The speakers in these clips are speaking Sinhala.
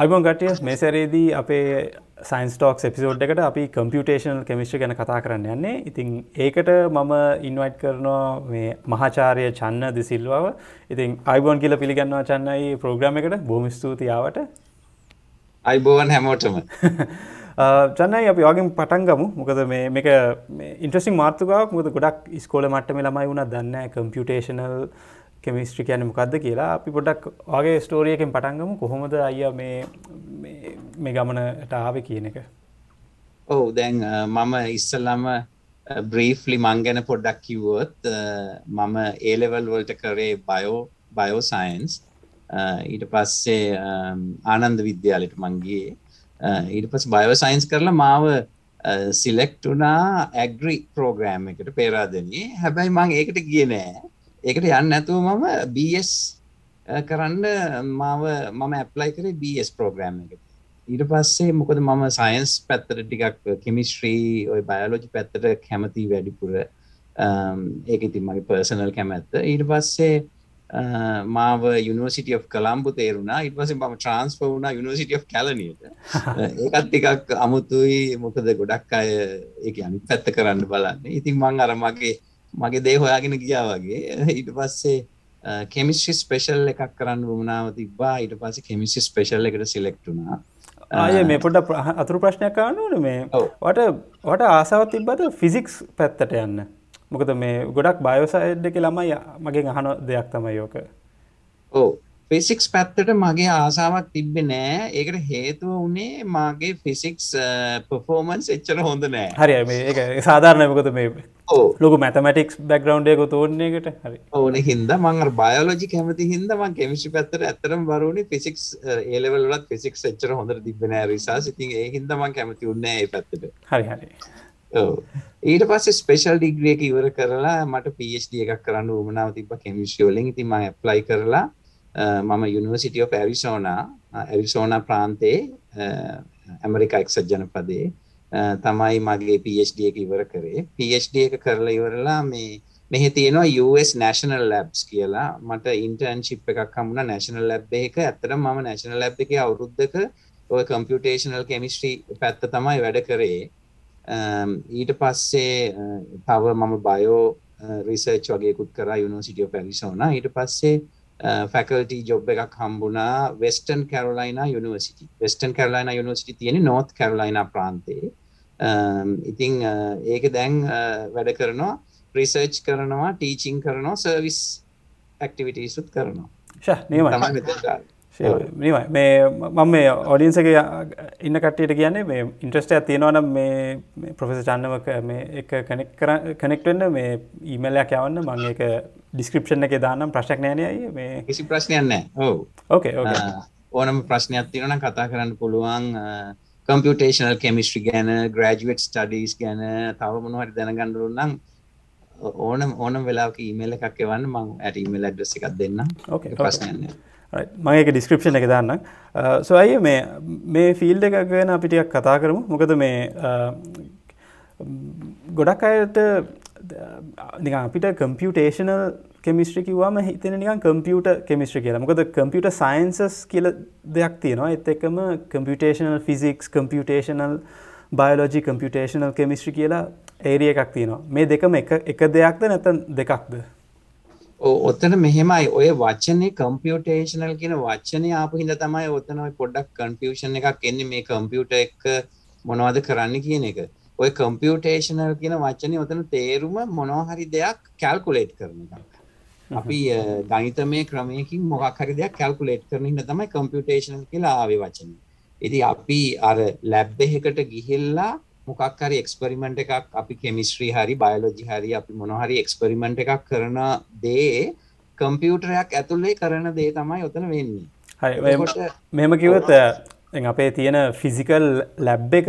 අයිබොන් කටිය මේසරේදී අපේ සයින්ස් ටෝක්ස් එපිසෝඩ් එකට අපි කම්පියුටේෂනල් කෙමිස්ට්‍ර ගැන කතා කරන්න යන්නේ. ඉතින් ඒකට මම ඉන්වයිට් කරනවා මේ මහාචාරය චන්න දිසිල්වාව. ඉතින් අයිබෝන් කියල පිළිගන්නවා චන්නයි ප්‍රෝග්‍රම එකට. බොම ස්තුතියාවට අයිබෝවන් හැමෝටම. චන්නයි අපි වගේ පටන්ගමු මොකද මේක ඉන්ට්‍රසින් මාර්තුකාවක් මුද ගොඩක් ස්කෝල මට්ටම ළමයි වුණ. දන්න කම්පියුටේෂනල් කෙමිස්ට්‍රි කියන මොකක්ද කියලා අපි පොඩක් වගේ ස්ටෝරියකෙන් පටන්ගමු කොහොමද අය මේ මේ ගමනට ආව කියන එක? ඔවු දැන් මම ඉස්සල්ලම බ්‍රීෆ්ලි මං ගැන පොඩ්ඩක් කිව්වොත් මම ඒලෙවල් වලට කරේ බයෝ බයෝ සයින්ස් ඊට පස්සේ ආනන්ද විද්‍යාලට මංගේ ඊට පස් බයෝ සයින්ස් කරලා මාව සිලෙක්ට් වනා ඇග්‍රි ප්‍රෝග්‍රෑම් එකට පේරාදනයේ හැබැයි මං ඒකට ගිය නෑ. ඒකට යන්න ඇතුව මම බස් කරන්න මාව මම ඇප්ලයි කරේ බස් ප්‍රෝග්‍රම් එක. ඊට පස්සේ මොකද මම සයින්ස් පැත්තට ටිකක් කෙමිස්ට්‍රී ඔය බයලෝජි පැත්තට කැමති වැඩිපුර ඒක ඉතින් මගේ පර්සනල් කැමැත්ත. ඊට පස්සේ මාව යුනිවර්සිට of කළම්බු තේරුණා. ඉට පස ම ට්‍රන්ස්ප වුණ යුනිවර්සිට of කැලනයට ඒකත් ටිකක් අමුතුයි. මොකද ගොඩක් අය ඒක අනි පැත්ත කරන්න බලන්න. ඉතින් මං අර මගේ දේ හොයාගෙන ගියා වගේ. ඊට පස්සේ කෙමිස්ට්‍රි ස්පෙෂල් එකක් කරන්න වුණාව තිබා ඊට පස්සේ කෙමිස්ට්‍රි ස්පෙෂල් එකට සිලෙක්ට් වුණා. ආය මේ පොඩ අතුරු ප්‍රශ්නයක් කානුවන මේ. වට වට ආසාවත් තිබ්බද ෆිසික්ස් පැත්තට යන්න? මොකද මේ ගොඩක් බයෝසයිඩ් එක ළමයි මගේ අහන දෙයක් තමයි යෝක ඕ ෆිසික්ස් පැත්තට මගේ ආසාාවක් තිබ්බෙ නෑ. ඒකට හේතුව වනේ මගේ ෆිසික්ස් පෆෝමන්ස් එච්චර හොඳ නෑ. හරි මේ සාධාරණයමකොත මේ ලොක මැතමටික්ස් බැක්ග්‍රවන්්ඩයක තෝරන්නේකට හරි. ඕන හින්ද මං බයෝලජි කැමති හිද මං කෙමිෂි පැත්තර ඇතරම් වරුණ ෆිසික්ස් ඒලවලත් ෆිසික්ස් එච්චර හොඳ තිබෙන රිසා සිතින් ඒ හිද මං කැමති උන්න පැත්තට. හරි හරි. ඊට පස්සේ ස්පේෂල් ඩිග්‍රියක ඉවර කරලා මට පD එකක් කරන්න උමනාව තිබ කෙමිෂියෝලින් ඉතින් මං ඇප්ලයි කරලා මම යුනිවර්සිටිය ඇරිසෝනා ඇරිසෝනා ප්‍රාන්තේ ඇමරිකා එක්සත් ජනපදේ තමයි මගේ PhD එක ඉවර කරේ. PhD එක කරලා ඉවරලා මේ මෙහි තියෙනවා US National Labs කියලා. මට ඉන්ටර්න්ෂිප් එකක් හම්බුණා National Lab එකක ඇත්තටම මම National Lab එකේ අවුරුද්දක ඔය කම්පියුටේෂනල් කෙමිස්ට්‍රි පැත්ත තමයි වැඩ කරේ. ඊට පස්සේ තව මම බයෝ රිසර්ච් වගේකුත් කරා යුනිවර්සිටි ඔෆ් ඇරිසෝනා ඊට පස්සේ ෆැකල්ටි ජොබ් එකක් හම්බුණා වෙස්ටන් කැරලයින යනිවසිටි වෙස්ටන් කැරලයින යනිවසිටි තියෙන නොත් කැරලයින ප්‍රාන්තේ. ඉතිං ඒක දැන් වැඩ කරනවා ප්‍රිසර්ච් කරනවා ටීචිං කරනවා සර්විස් ඇක්ටිවිටීසුත් කරනවා. නිමයි මේ මම මේ ඔඩියන්සගේ ඉන්න කට්ටියට කියන්නේ මේ ඉන්ට්‍රස්ට තියෙනවන මේ ප්‍රොෆෙස චන්නම මේ එක කනෙක් කනෙක්ටන්න මේ ඊමල්ලයක් යවන්න මං එක ඩිස්ක්‍රපෂන් එක දානම් ප්‍රශ්ක් නෑනයයි මේ කිසි ප්‍රශ්නයන්න ඕ ඕකේ ඕනම ප්‍රශ්නයක් තිරන කතා කරන්න පුළුවන් කම්පියටේෂනල් කෙමිස්ට්‍රි ගැන ග්‍රජුවට් ස්ටඩීස් ගැන තව මොනහට දැනගණඩරුන්නම් ඕනම් ඕනම් වෙලාක ඊමේල එකක් එවන්න. මං ඇට ඊමේල් ඇඩ්‍රස් එකක් දෙන්න ඕකේ ප්‍රශ්නයන්න මගේ ඩිස්ක්‍රපෂන් එක දන්න සොයි මේ මේ ෆිල්ඩ එක ගැන අපිටියක් කතා කරමු. මොකද මේ ගොඩක් අයට අපිට කම්පියුටේෂනල් කෙමිස්ට්‍රි කිවවාම හිතෙන නිකන් කම්පියට කෙමිස්ට්‍රි කියලා. මොකද කම්පියට සයින්සස් කියල දෙයක් තියෙනවා. එත් එකම computational physics computational biology computational chemistry කියලා ඒරිය එකක් තියෙනවා. මේ දෙකම එක එක දෙයක්ද නැතන් දෙකක්ද? ඔත්තන මෙහෙමයි. ඔය වචනේ කම්පියුටේෂනල් කියන වචනය ආපු හිද තමයි ඔතන ඔය පොඩ්ඩක් කන්ෆියුෂන් එකක් එන්නේ. මේ කම්පියුටර් එක මොනවද කරන්න කියන එක. ඔය කම්පියුටේෂනල් කියන වචනේ ඔතන තේරුම මොනවා හරි දෙයක් කැල්කුලේට් කරන එකක්. අපි ගණිතමය ක්‍රමයකින් මොකක් හරි දෙයක් කැල්කුලේට් කරන හින්දා තමයි කම්පියුටේෂනල් කියලා ආවේ වචනේ. ඉතින් අපි අර ලැබ් එකකට ගිහිල්ලා මොකක් හරි එක්ස්පරිමෙන්ට් එකක් අපි කෙමිස්ට්‍රී හරි බයෝලොජි හරි අපි මොන හරි එක්ස්පරිමෙන්ට් එකක් කරන දේ කම්පියුටරයක් ඇතුලේ කරන දේ තමයි ඔතන වෙන්නේ. හරි මෙහෙම කිව්වොත් අපේ තියෙන ෆිසිකල් ලැබ් එක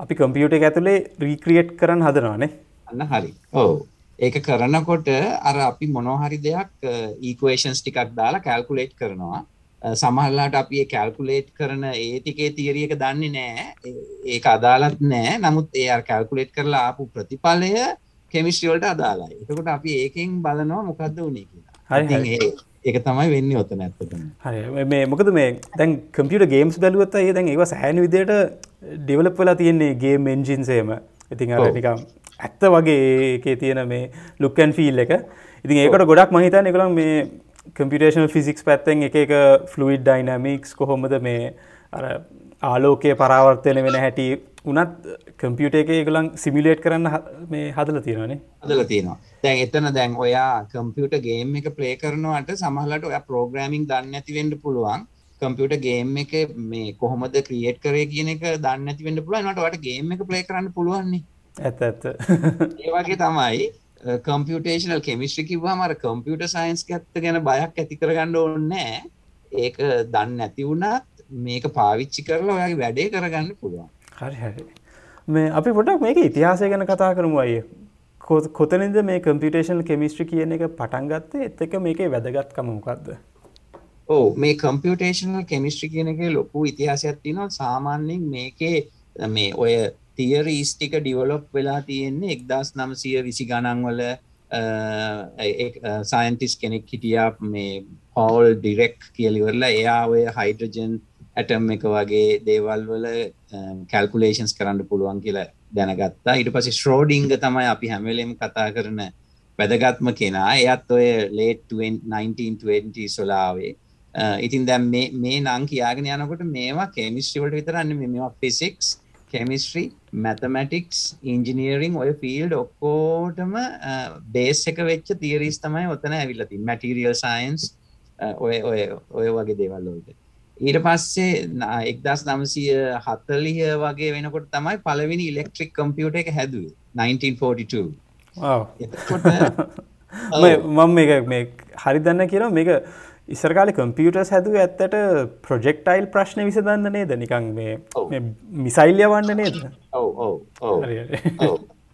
අපි කම්පියුටර් එක ඇතුලේ රීක්‍රියේට් කරන්න හදනවානේ. අන්න හරි. ඔව්. ඒක කරනකොට අර අපි මොනවා හරි දෙයක් ඊක්වේෂන්ස් ටිකක් දාලා කැල්කුලේට් කරනවා. සමහල්ලාට අපි කැල්කුලේට් කරන ඒතිකේ තියරියක දන්නේ නෑ ඒක අදාලත් නෑ නමුත් ඒ අර කැල්කුලේට් කරලා ආපු ප්‍රතිඵලය කෙමිස්ට්‍රියෝල්ට අදාලායි එතකොට අපි ඒකෙන් බලනවා මොකක්ද වුණේ කියලා ඒක තමයි වෙන්න ඔත නැත්තතම හරි. මේ මොකද මේ දැන් කම්පියට ගේම්ස් බැලුවත්ත ඒ දැන් ඒව සෑන විදියට ඩිවලප් වෙලා තියෙන්නේ ගේ මෙන්ජින්සේම ඉතින් අර නිකම් ඇත්ත වගේ ඒකේ තියෙන මේ ලුක්කන් ෆිල් එක. ඉතින් ඒකට ගොඩක් මහිතන් එකළම් මේ කම්පිටේෂනල් ෆිසික්ස් පැත්තෙන් එක එක ෆ්ලුයිඩ් ඩයිනමික්ස් කොහොමද මේ අර ආලෝකය පරාවර්තයන වෙන හැටි උනත් කම්පියුට එක ගලන් සිමිලේට් කරන්න මේ හදල තියෙනවානේ. හදල තියෙනවා. දැන් එතන දැන් ඔයා කම්පියට ගේම් එක ප්ලේ කරනවට සමහලට ඔය ප්‍රෝග්‍රමිං දන්න ඇතිවෙන්ට පුළුවන්. කම්පියට ගේම් එක මේ කොහොමද ක්‍රියේට් කරේ කියන එක දන්න ඇතිවෙන්ට පුළුවන්. ට වට ගේම් එක ප්ලේ කරන්න පුළුවන්නේ. ඇත ඇත්ත. ඒවගේ තමයි කම්පියටේෂනල් කෙමිස්ට්‍රි කිව්වා මර කම්පියට සයින්ස් ඇත්ත ගැන බයක් ඇති කරගන්න ඕන්නෑ ඒක දන්න නැති වුණත් මේක පාවිච්චි කරලා ඔයාගේ වැඩේ කරගන්න පුළුවන් හරි හරි. මේ අපි පොටක් මේක ඉතිහාසය ගැන කතා කරමු අය කොතනද මේ කම්පිටේෂන් කෙමිස්ට්‍රි කියන එක පටන් ගත්තේ? එත් එක මේකේ වැදගත්කම මොකක්ද ඕ මේ කම්පියටේෂනල් කෙමිස්ට්‍රි කියන එක ලොකු ඉතිහාසයක් තියෙනවා. සාමාන්‍යයෙන් මේකේ මේ ඔය තියරීස් ටික ඩිවලොප් වෙලා තියෙන්නේ එක්දස් නමසය විසි ගණන්වල සයින්ටිස් කෙනෙක් හිටියා මේ පවල් ඩිරෙක්් කියලිවරලා එයා ඔය හයිඩ්‍රජන් ඇටම් එක වගේ දේවල් වල Um, කැල්කුලේෂන්ස් කරන්න පුළුවන් කියලා දැනගත්තා. ඉට පසි ශ්‍රෝඩිංග තමයි අපි හැමලෙම කතා කරන වැදගත්ම කෙනා. එයත් ඔය ලේට් 1920 සොලාවේ ඉතින් දැම් මේ නං කියාගෙන යනකොට මේවා කෙමිස්ට්‍රිවලට විතරන්න මෙවා ෆිසික්ස් කෙමිස්ට්‍රී මැතමටික්ස් ඉංජිනීරිං ඔය ෆිල්ඩ් ඔක්කෝටම බේස් එක වෙච්ච තිීරීස් තමයි ඔතන ඇවිල්ලති මැටිරියල් සයින්ස් ඔය ඔය ඔය වගේ දේවල්ලෝට ඊට පස්සේ එක්දස් නමසය හත්තලිය වගේ වෙනකොට තමයි පලවෙනි ඉලෙක්ට්‍රික් කම්පියුට එක හැදුව 1942 මම මේ හරි දන්න කියලා මේක ඉස්සරකාල කම්පියටස් හැදුව ඇත්තට ප්‍රොජෙක්ටයිල් ප්‍රශ්න විසදන්න නේද? නිකං මේ මිසයිල්ය වන්න නේද?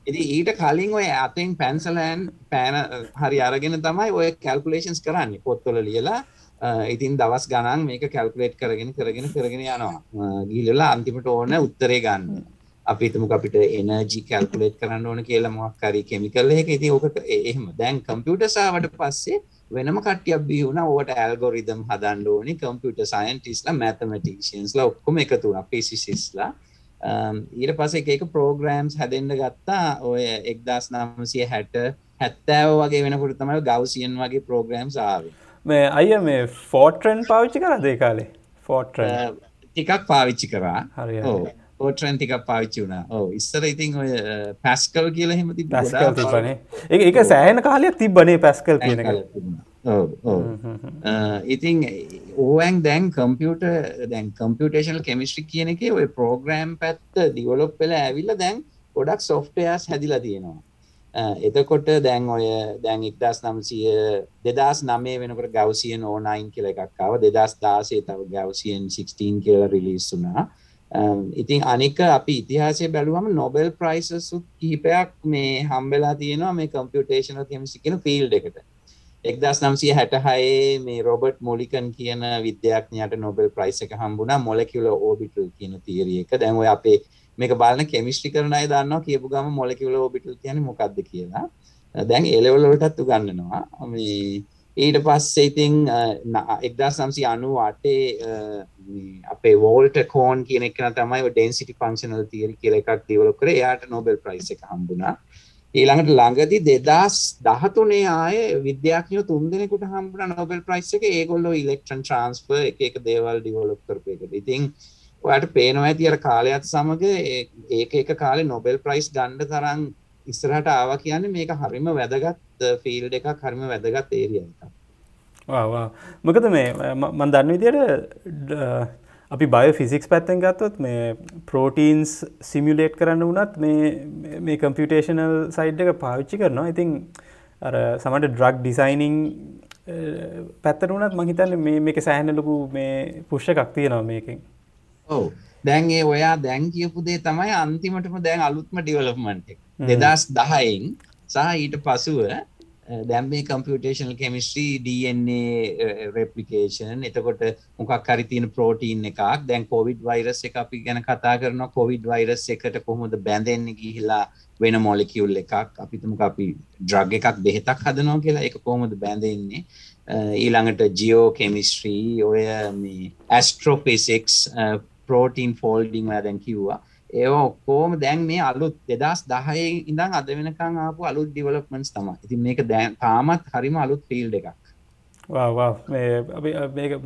ඉති ඊට කලින් ඔය අතෙන් පැන්සලෑන් පෑන හරි අරගෙන තමයි ඔය කැල්කුලේෂන්ස් කරන්න පොත්වල ලියලා ඉතින් දවස් ගණන් මේක කැල්කුලේට් කරගෙන කරගෙන කරගෙන යනවා. ගිලලා අන්තිමට ඕන උත්තරේ ගන්න. අපිතම අපිට එනජි කැල්කුලේට් කරන්න ඕන කියලා මොක්කරි කෙමිකල් එක. ඉති ඕක එහෙම. දැන් කම්පියුටසාවට පස්සේ වෙනම කට්ටියක් බිහුණ ඕට ඇල්ගොරිදම් හදන්න ඕනි. කම්පියුටර් සයන්ටිස්ලා මැතමැටිෂියන්ස්ලා ඔක්කොම එකතු වුණා. ෆිසිසිස්ලා ඊට පස්සේ එක එක ප්‍රෝග්‍රෑම්ස් හැදෙන්න ගත්තා. ඔය 1960 70 වගේ වෙනකොට තමයි ගවුසියන් වගේ ප්‍රෝග්‍රෑම්ස් ආවේ. මේ අයියා මේ ෆෝර්ට්‍රන් පාවිච්චි කරාද ඒ කාලේ? ෆෝර්ට්‍රන් ටිකක් පාවිච්චි කරා. හරි ෝට්‍රන් ටික පාවිච්චි වුණා. ඕ ඉස්සර ඉතින් ඔය පැස්කල් කියල හෙම ති පැස්කල් තිබනේ එක සෑහන කාලයක් තිබ්බනේ පැස්කල් කියන ඉතින් ඕවන් දැන් කම්පියට දැන් කම්පියටේශනල් කෙමිස්ට්‍රික් කියන එක ඔය ප්‍රෝග්‍රෑම් පැත්ත දිවලොප් වෙල ඇවිල්ල දැන් ගොඩක් සොෆ්ටයස් හැදිලා තියෙනවා එතකොට දැන් ඔය දැන් ඉක්දස් නම්සිය දෙදස් නමේ වෙනකට ගවසියන් ඕනයින් කියල එකක්කාව දෙදස් දාසේ තව ගවසියන් 16 කියල රිලිස් වුනා ඉතින් අනික අපි ඉතිහාසය බැලුවම නොබෙල් ප්‍රයිසසුත් කිහිපයක් මේ හම්බෙලා තියෙනවා මේ කම්පියුටේෂනල් කෙමිස්ට්‍රි කියන ෆීල්ඩ් එකට. 1966 මේ රොබර්ට් මොලිකන් කියන විද්‍යාඥයාට නොබෙල් ප්‍රයිස් එක හම්බුණා මොලකියුලර් ඕබිටල් කියන තියරි එක. දැන් ඔය අපේ මේක බලන කෙමිස්ට්‍රි කරන අය දන්නවා කියපු ගම මොලකියුලර් ඕබිටල් කියන්නේ මොකක්ද කියලා. දැන් ඒ ලෙවල් වලටත් උගන්වනවා. මේ ඊට පස්සේ ඉතින් එක්දා සම්සි අනු අටේ අපේ වෝල්ට කෝන් කියන එක තමයි ඩෙන්සිටි ෆංක්ෂනල් තියරි කියල එකක් දිවල කර යායට නොබෙල් ප්‍රයිස් එක හම්බුණා ඊළඟට ළඟදි දෙදස් දහතුනේ ආය විද්‍යාඥෝ තුන් දෙනෙකුට හම්බුණ නොබෙල් ප්‍රයිස් එක ඒගොල්ලෝ ඉලෙක්ට්‍රන් ට්‍රන්ස්ෆර් එක එක දේවල් ඩිවලොප් කරපු එකට ඉතින් ඔයාට පේනවා ඇති අර කාලයත් සමග ඒක එක කාලේ නොබෙල් ප්‍රයිස් ගණ්ඩ තරම් ඉස්සරහට ආවා කියන්නේ මේක හරිම වැදගත් uh, ෆීල්ඩ් එකක් හරිම වැදගත් ඒරියා එකක්. මොකද මේ මන් දන්න විදියට uh, අපි බය ෆිසික්ස් පැත්තෙන් ගත්තොත් මේ ප්‍රෝටීන්ස් සිමියලේට් කරන්න වනත් මේ කම්පියුටේෂනල් සයිඩ් එක පාවිච්චි කරනවා. ඉතින් අර සමට ඩ්‍රග් ඩිසයිනිං uh, පැත්තර වනත් මහිතන්න මේක සෑහනලකු මේ පුෂ්ෂ එකක් තියෙනවා මේකින්. ඔව. දැන් ඒ ඔයා දැන් කියපු දේ තමයි අන්තිමටම දැන් අලුත්ම ඩිවලප්මන්ට් එක. දෙදස් දහයෙන් සහ ඊට පසුව දැම් මේ කම්පියටේෂනල් කෙමිස්ට්‍රී DNA රෙපලිකේෂන් එතකොට මොකක් හරි තියෙන ප්‍රෝටීන් එකක්. දැන් කොවිඩ් වෛරස් එක අපි ගැන කතා කරන කොවිඩ් වෛරස් එකට කොහොමද බැඳෙන්න ගිහිලා වෙන මොලිකියුල් එකක්? අපිතුම අපි ඩ්‍රග් එකක් බෙහෙතක් හදනවා කියලා. එක කොහොමද බැඳෙන්නේ? ඊළඟට ජියෝ කෙමිස්ට්‍රී ඔය මේ ඇස්ට්‍රෝෆිසික්ස් පෝටීන් ෆෝල්ඩිං දැන් කිව්වා. ඒ ඔක්කෝම දැන් මේ අලුත් දෙදස් දහය ඉඳන් අද වෙනකං ආපු අලුත් ඩිවලප්මන්ස් තම ඉතින් මේක දැන් තාමත් හරිම අලුත් ෆිල් එකක්.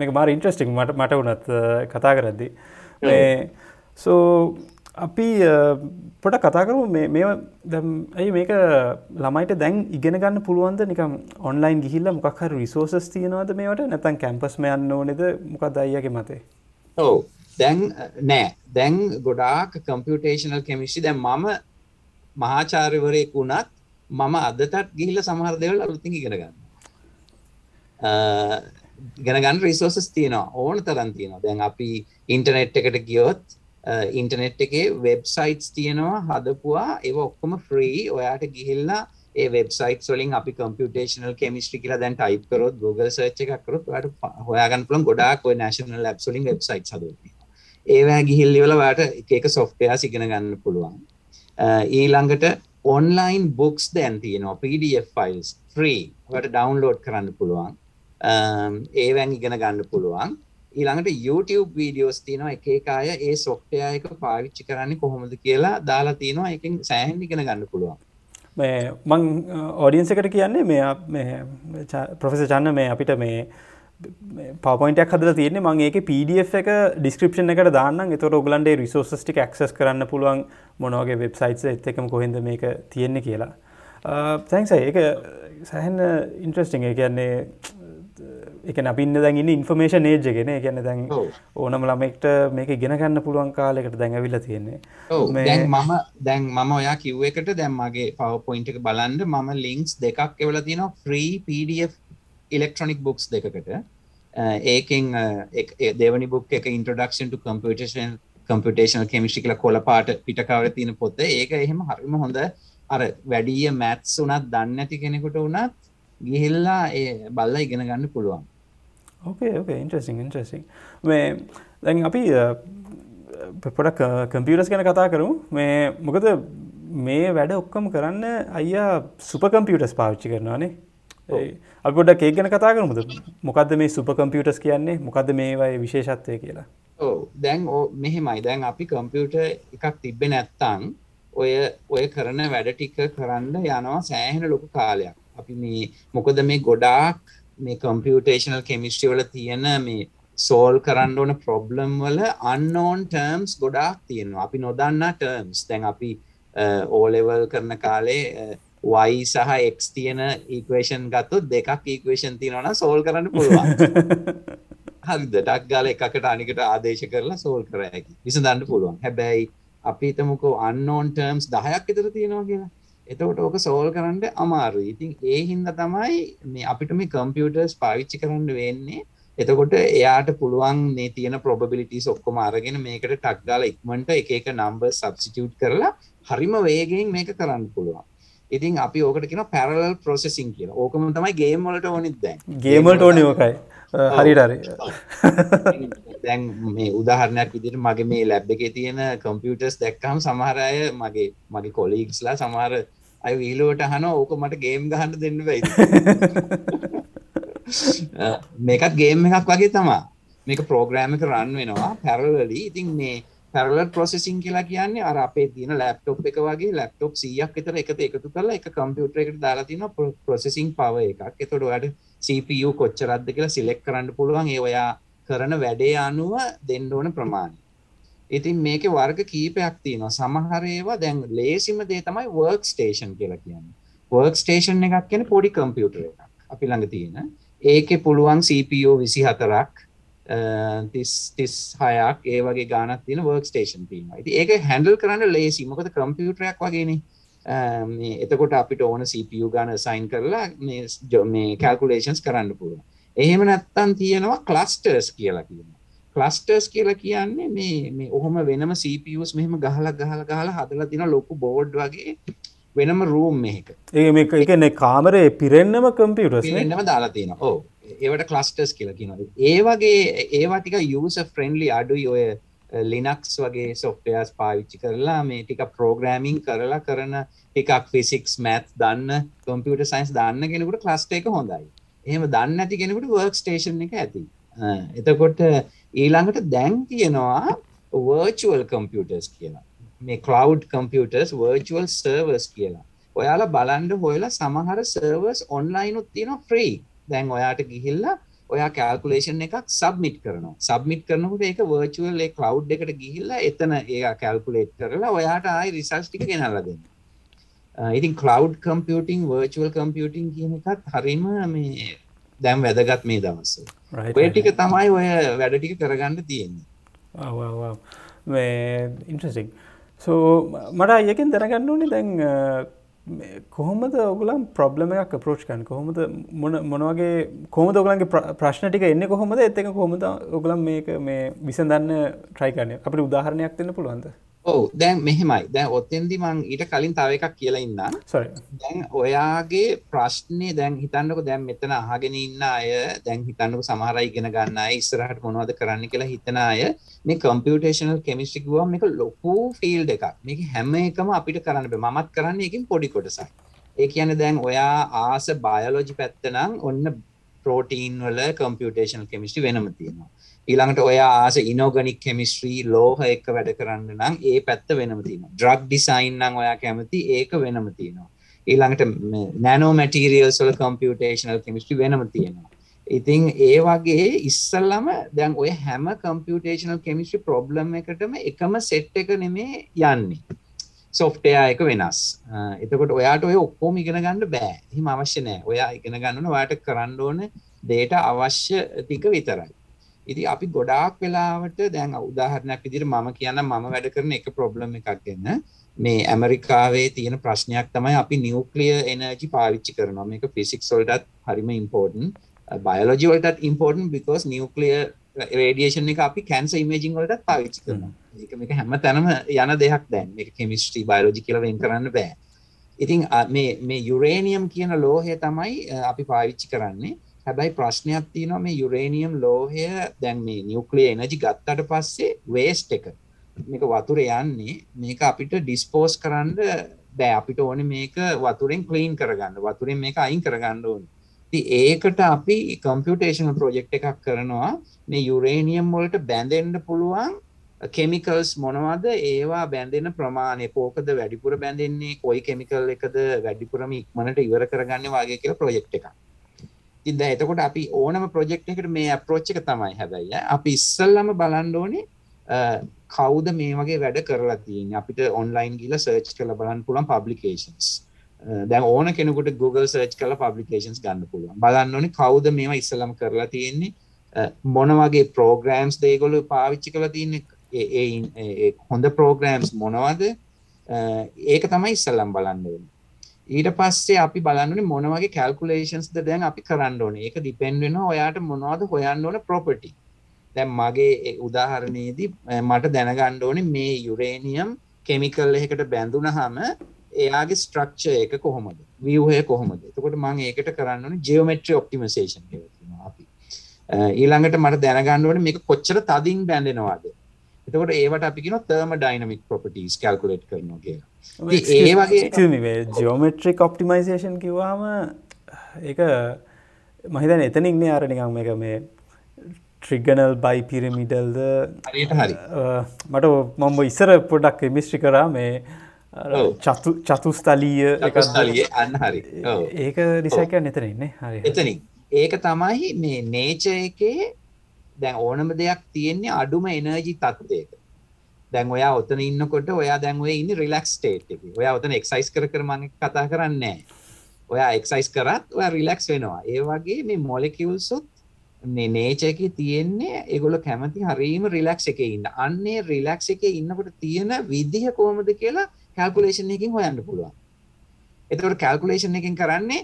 මේක මාර ඉන්ට්‍රස්ටික් මට මට වනත් කතා කරද්දි. සෝ අපි පොට කතාකරු ඇයි මේක ළමයිට දැන් ඉගෙන ගන්න පුළුවන්ද? නිකම් ඔන්ලයින් ගිහිල්ල මොකක්හර රිසෝසස් තියෙනවද මේට නැතන් කැම්පස් යන්න ඕනෙද? මොකක් අයියගේ මතේ? ඔව දැන් නෑ. දැන් ගොඩාක් කම්පියුටේෂනල් කෙමිස්ටි දැන් මම මහාචාර්යවරයෙක් වුණත් මම අදටත් ගිහිල්ල සමහර දෙවල් අලුතින් ඉගෙන ගන්න ගැනගන්න රිසෝසස් තියෙනවා. ඕන තරන් තියෙනවා. දැන් අපි ඉන්ටනෙට් එකට ගියොත් ඉන්ටනෙට් එකේ වෙබ්සයිට්ස් තියෙනවා හදපුවා. ඒ ඔක්කොම ෆ්‍රී ඔයාට ගිහිල්ලා ඒ වෙබ්සයිට් වලින් අපි කම්පියුටේෂනල් කෙමිස්ට්‍රි කියලා දැන් ටයිප් කරොත් Google search එකක් කරොත් ඔයාට හොයාගන්න පුළුවන්. ගොඩාක් ඔය national labs වලින් වෙබ්සයිට්ස් හදලා ඒවැ ගිහිල්ලි වල වාට එක සොෆ්ටයා ඉගෙන ගන්න පුළුවන්. ඊළඟට ඔන්ලයින් බුක්ස් දැන් තියෙනවා. PDF ෆයිල්ස් ෆ්‍රී වට ඩවන්ලෝඩ් කරන්න පුළුවන්. ඒවැන් ඉගෙන ගන්න පුළුවන්. ඊළඟට YouTube වීඩියෝස් තියෙනවා. එක එක අය ඒ සොෆ්ටයා එක පාවිච්චි කරන්නේ කොහොමද කියලා දාලා තියෙනවා. එකෙන් සෑහෙන් ඉගෙන ගන්න පුළුවන්. මං ඔඩියන්ස එකට කියන්නේ මේ ප්‍රොෆෙස චන්න මේ අපිට මේ පවපොයින්ටක් හදල තියෙන මං ඒක PDF එක ඩිස්ක්‍රපෂන් එකට දාන්න එතොට ඔගලන්ඩේ රිසෝස්ටික් ක්සස් කරන්න පුළුවන් මොනෝගේ වෙබ්සයිට් එත් එකම කොහෙද මේක තියෙන්නේ කියලා. තැන්ස ඒක සැහන්න ඉන්ට්‍රස්ටිං කියන්නේ එක අපින්න දැන් ඉන්ෆර්මේෂන් ඒජ්ගෙන ගැන දැන් ඕනම ළමෙක්ට මේක ගෙන ගන්න පුළුවන් කාලෙකට දැඟවිල්ල තියෙන්නේ. මම දැන් මම ඔයා කිව් එකට දැම්මගේ පව පොයින්ට එක බලන්ඩ මම ලිංක්ස් දෙකක් එවල තියෙන ෆ්‍රී PDF ඉලෙක්ට්‍රොනික් බුක්ස් දෙකකට. ඒකෙන් දෙවනි බුක් එක introduction to computation computational chemistry කියලා කොළ පාට පිටකවර තියෙන පොත. ඒක එහෙම හරිම හොඳ අර වැඩිය මැත්ස් උනත් දන්නේ නැති කෙනෙකුට උනත් ගිහිල්ලා ඒ බල්ලා ඉගෙන ගන්න පුළුවන්. ඕකේ ඕකේ ඉන්ට්‍රෙස්ටිං ඉන්ට්‍රෙස්ටිං මේ දැන් අපි පොඩක් කම්පියුටර්ස් ගැන කතා කරමු. මේ මොකද මේ වැඩ ඔක්කොම කරන්න අයියා සුප කම්පියුටර්ස් පාවිච්චි කරනවානේ අපොඩ ඒ ගැන කතා කරමුද? මොකක්ද මේ සුප කම්පියුටස් කියන්නේ? මොකද මේවයි විශේෂත්වය කියලා? ඕ දැන් ඕ මෙහෙමයි. දැන් අපි කම්පියුට එකක් තිබ්බෙ නැත්තං ඔය ඔය කරන වැඩ ටික කරන්න යනවා සෑහෙන ලොකු කාලයක්. අපි මේ මොකද මේ ගොඩාක් මේ කම්පියුටේෂනල් කෙමිස්ට්‍රි වල තියෙන මේ සෝල් කරන්න ඕන ප්‍රොබ්ලම් වල අන්නෝන් ටර්ම්ස් ගොඩාක් තියෙනවා. අපි නොදන්නා ටර්ම්ස් දැන් අපි ඕලෙවල් කරන කාලේ y සහ x තියෙන ඉක්වේෂන් ගත්තොත් දෙකක් ඉක්වේෂන් තියෙනවා සෝල් කරන්න පුළුවන්. හරිද? ටක් ගාල එකකට අනිකට ආදේශ කරලා සෝල් කර හැකි. විසඳන්න පුළුවන්. හැබැයි අපි හිතමුකෝ unknown terms 10ක් විතර තියෙනවා කියලා. එතකොට ඕක සෝල් කරන්න අමාරුයි. ඉතින් ඒ හින්දා තමයි මේ අපිට මේ කම්පියුටර්ස් පාවිච්චි කරන්න වෙන්නේ. එතකොට එයාට පුළුවන් මේ තියෙන probabilities ඔක්කොම අරගෙන මේකට ටක් ගාලා ඉක්මනට එක එක numbers substitute කරලා හරිම වේගයෙන් මේක කරන්න පුළුවන් ඉතින් අපි ඕකට කියන පැරලල් ප්‍රොසෙසින් කියන ඕකම තමයි ගේම් වලට ඕනෙත් දැන්. ගේමට ඕන ඕකයි. හරිරරි දැන් මේ උදාහරණයක් විදිට මගේ මේ ලැබ් එකේ තියෙන කම්පියුටර්ස් දැක්කම් සමහරය මගේ මගේ කොලීක්ස්ලා සමහර අය වීලුවට අහන ඕක මට ගේම් ගහන්න දෙන්න බයි මේකත් ගේම් එකක් වගේ තමා මේක ප්‍රෝග්‍රෑම එක රන් වෙනවා පැරලලි ඉතින් මේ පැරලර් ප්‍රොසෙසින් කියලා කියන්නේ අර අපේ තියෙන ලැප්ටොප් එක වගේ ලැප්ටොප් 100ක් විතර එකට එකතු කරලා එක කම්පියුටර් එකට දාලා තියෙනවා ප්‍රොසෙසින් පවර් එකක්. එතකොට ඔයාලට CPU කොච්චරක්ද කියලා සිලෙක්ට් කරන්න පුළුවන් ඒ ඔයා කරන වැඩේ අනුව දෙන්න ඕන ප්‍රමාණය. ඉතින් මේකේ වර්ග කීපයක් තියෙනවා. සමහර ඒවා දැන් ලේසිම දේ තමයි වර්ක් ස්ටේෂන් කියලා කියන්නේ. වර්ක් ස්ටේෂන් එකක් කියන්නේ පොඩි කම්පියුටර් එකක්. අපි ළඟ තියෙන. ඒකේ පුළුවන් CPU 24ක් තිස් හයක් ඒ වගේ ගානක් තියෙන වර්ක් ස්ටේෂන් තියෙනවා. ඉති ඒක හැඩල් කරන්න ලේසි මොකද කම්පියුටරයක් වගේනේ. එතකොට අපිට ඕන CPU ගාන සයින් කරලා මේ කල්කුලේෂන්ස් කරන්න පුළුව එහෙම නැත්තන් තියෙනවා කලස්ටර්ස් කියලා කියනවා. කලස්ටර්ස් කියලා කියන්නේ මේ මේ ඔහොම වෙනම CPUස් මෙහෙම ගහල ගහල ගහල හදලා තින ලොකු බෝඩ් වගේ වෙනම රූම් එක ඒ මේ එකන කාමරේ පිරෙන්න්නම කම්පියුටස් එන්නම දාලා තියෙන ඕ ඒවට කලස්ටර්ස් කියලා කියනද ඒ වගේ ඒවා ටික යස ෆ්‍රෙන්ඩලි අඩුයි ඔය ලිනක්ස් වගේ සොෆ්ටයස් පාවිච්චි කරලා මේ ටික ප්‍රෝග්‍රෑමිං කරලා කරන ටිකක් ෆිසික්ස් මැත් දන්න කොම්පියට සයින්ස් දන්න කෙනෙකුට ක්ලස්ට එක හොඳයි. එහෙම දන්නේ නැති කෙනෙකුට වර්ක් ස්ටේෂන් එක ඇති. එතකොට ඊළඟට දැන් තියෙනවා virtual computers කියලා. මේ cloud computers virtual servers කියලා. ඔයාලා බලන්න හොයලා සමහර servers online උත් තියෙනවා free. දැන් ඔයාට ගිහිල්ලා ඔයා කැල්කුලේෂන් එකක් සබ්මිට් කරනවා. සබ්මිට් කරනකොට ඒක virtual ඒ cloud එකට ගිහිල්ලා එතන ඒක කැල්කුලේට් කරලා ඔයාට ආයි රිසල්ට්ස් ටික ගෙනල්ලා දෙනවා. ඉතින් cloud computing virtual computing කියන එකත් හරිම මේ දැම් වැදගත් මේ දවස්ස ඔය ටික තමයි ඔය වැඩ ටික කරගන්න තියෙන්නේ. ඉන්ට්‍රසික් සෝ මට අයකින් දැනගන්න ඕනේ දැන් කොහොමද ඔගලම් ප්‍රබ්ලම එකක් ප්‍රෝච්කන් කොහොමද මොනවගේ කොහොමද ඔගලන්ගේ ප්‍රශ්න ටික එන්න කොහොමද? එත් එක කොහොමද ඔගලම් මේක මේ විසඳන්න ට්‍රයිකරනය අපට උදාහරණයක් දෙන්න පුළුවන්ද? ඔව් දැන් මෙහෙමයි. දැන් ඔතෙන්දි මං ඊට කලින් තව එකක් කියලා sorry. දැන් ඔයාගේ ප්‍රශ්නේ දැන් හිතන්නකෝ දැන් මෙතන අහගෙන ඉන්න අය දැන් හිතන්නකෝ සමහර අය ඉගෙන ගන්න ඉස්සරහට මොනවද කරන්න කියලා හිතන අය මේ කම්පියුටේෂනල් කෙමිස්ට්‍රි කිව්වම මේක ලොකු ෆීල්ඩ් එකක්. මේක හැම එකම අපිට කරන්න. මමත් කරන්නේ ඒකෙන් පොඩි කොටසක්. ඒ කියන්නේ දැන් ඔයා ආස බයොලොජි පැත්ත නම් ඔන්න ප්‍රෝටීන් වල කම්පියුටේෂනල් කෙමිස්ට්‍රි වෙනම තියෙනවා. ඊළඟට ඔයා ආස ඉනෝගනික් කෙමිස්ට්‍රී ලෝහ එක වැඩ කරන්න නම් ඒ පැත්ත වෙනම තියෙනවා. ඩ්‍රග් ඩිසයින් නම් ඔයා කැමති ඒක වෙනම තියෙනවා. ඊළඟට නැනෝ මැටීරියල්ස් වල කම්පියුටේෂනල් කෙමිස්ට්‍රි වෙනම තියෙනවා. ඉතින් ඒ වගේ ඉස්සල්ලම දැන් ඔය හැම කම්පියුටේෂනල් කෙමිස්ට්‍රි ප්‍රොබ්ලම් එකටම එකම සෙට් එක නෙමේ යන්නේ. සොෆ්ටයා එක වෙනස්. එතකොට ඔයාට ඔය ඔක්කෝම ඉගෙන ගන්න බෑ. හිම අවශ්‍ය නෑ. ඔයා ඉගෙන ගන්නන ඔයාට කරන්න ඕන දේට අවශ්‍ය ටික විතරයි. ඉති අපි ගොඩාක් වෙලාවට දැන් උදාහරණයක් විදිහට මම කියන්න මම වැඩ කරන එක ප්‍රොබ්ලම් එකක් ගන්න මේ ඇමරිකාවේ තියෙන ප්‍රශ්නයක් තමයි අපි නිවක්ලිය එනර්ජි පාවිච්චි කරනවා. මේක ෆිසික්ස් වලටත් හරිම ඉම්පෝර්ටන් බයලෝජි වලටත් ඉම්පෝර්ටන් because නිවක්ලිය රේඩියේෂන් එක අපි කැන්සර් ඉමේජින් වලටත් පාවිච්චි කරනවා. ඒක මේක හැම තැනම යන දෙයක් දැන්. මේක කෙමිස්ට්‍රි බයලෝජි කියලා වෙන් කරන්න බෑ. ඉතින් මේ මේ යුරේනියම් කියන ලෝහය තමයි අපි පාවිච්චි කරන්නේ. හැබැයි ප්‍රශ්නයක් තියෙනවා මේ යුරේනියම් ලෝහය දැන් මේ නියුක්ලියර් එනර්ජි ගත්තට පස්සේ වේස්ට් එක. මේක වතුර යන්නේ මේක අපිට ඩිස්පෝස් කරන්න බෑ. අපිට ඕනේ මේක වතුරෙන් ක්ලීන් කරගන්න. වතුරෙන් මේක අයින් කරගන්න ඕනේ ඒකට අපි කම්පියුටේෂනල් ප්‍රොජෙක්ට් එකක් කරනවා. මේ යුරේනියම් වලට බැඳෙන්න පුළුවන් කෙමිකල්ස් මොනවද? ඒවා බැඳෙන ප්‍රමාණය. කෝකද වැඩිපුර බැඳෙන්නේ? කොයි කෙමිකල් එකද වැඩිපුරම ඉක්මනට ඉවර කරගන්න වගේ කියලා ප්‍රොජෙක්ට් එකක්. ඉතින් දැන් එතකොට අපි ඕනම ප්‍රොජෙක්ට් එකකට මේ අප්‍රෝච් එක තමයි හැබැයි අපි ඉස්සල්ලාම බලන්න ඕනේ කවුද මේ වගේ වැඩ කරලා තියෙන්නේ? අපිට ඔන්ලයින් ගිහලා සර්ච් කරලා බලන්න පුළුවන් පබ්ලිකේෂන්ස් දැන් ඕන කෙනෙකුට Google search කරලා publications ගන්න පුළුවන්. බලන්න ඕනේ කවුද මේවා ඉස්සල්ලාම කරලා තියෙන්නේ. මොන වගේ programs ද ඒගොල්ලෝ පාවිච්චි කරලා තියෙන්නේ. ඒ හොඳ programs මොනවද? ඒක තමයි ඉස්සල්ලාම බලන්න ඕනේ. ඊට පස්සේ අපි බලන්නනේ මොන වගේ කැල්කුලේෂන්ස්ද දැන් අපි කරන්න ඕනේ. ඒක ඩිපෙන්ඩ් වෙනවා ඔයාට මොනවද හොයන්න ඕන ප්‍රොපර්ටි. දැන් මගේ උදාහරණයේදී මට දැනගන්න ඕනේ මේ යුරේනියම් කෙමිකල් එකකට බැඳුනහම එයාගේ ස්ට්‍රක්චර් එක කොහොමද? ව්‍යුහය කොහොමද? එතකොට මම ඒකට කරන්න ජියෝමෙට්‍රි කියනවා අපි. ඊළඟට මට දැනගන්න ඕනේ මේක කොච්චර තදින් බැඳෙනවද? එතකොට ඒවට අපි කියනවා thermodynamic properties calculate කරනවා කියලා. ඒ වගේ ජෝමෙට්‍රික් ඔප්ටිමයිසේෂන් කිව්වාම ඒක මහිතන එතනින්නේ අර නිකම් එක මේ ට්‍රිගනල් බයි පිරමිඩල්ද හරි මට මම ඉස්සර පොඩක් මිස්ට්‍රි කරා මේ චතු චතුස්තලීය එකස්තලිය අන්න හරි. ඒක රිසයික නතර ඉන්නේ. හරි එතනින්. ඒක තමයි මේ නේච එකේ දැන් ඕනම දෙයක් තියෙන්නේ අඩුම එනර්ජි තත්ත්වයක දැන් ඔයා ඔතන ඉන්නකොට ඔයා දැන් ඔය ඉන්නේ රිලැක්ස් ස්ටේට් එකේ. ඔයා ඔතන එක්සර්සයිස් කර කර මම කතා කරන්නේ ඔයා එක්සර්සයිස් කරත් ඔයා රිලැක්ස් වෙනවා. ඒ වගේ මේ මොලිකියුල්ස් උත් මේ නේචර් එකේ තියෙන්නේ ඒගොල්ලෝ කැමති හරීම රිලැක්ස් එකේ ඉන්න. අන්නේ රිලැක්ස් එකේ ඉන්නකොට තියෙන විදිහ කොහොමද කියලා කැල්කුලේෂන් එකකින් හොයන්න පුළුවන්. එතකොට කැල්කුලේෂන් එකකින් කරන්නේ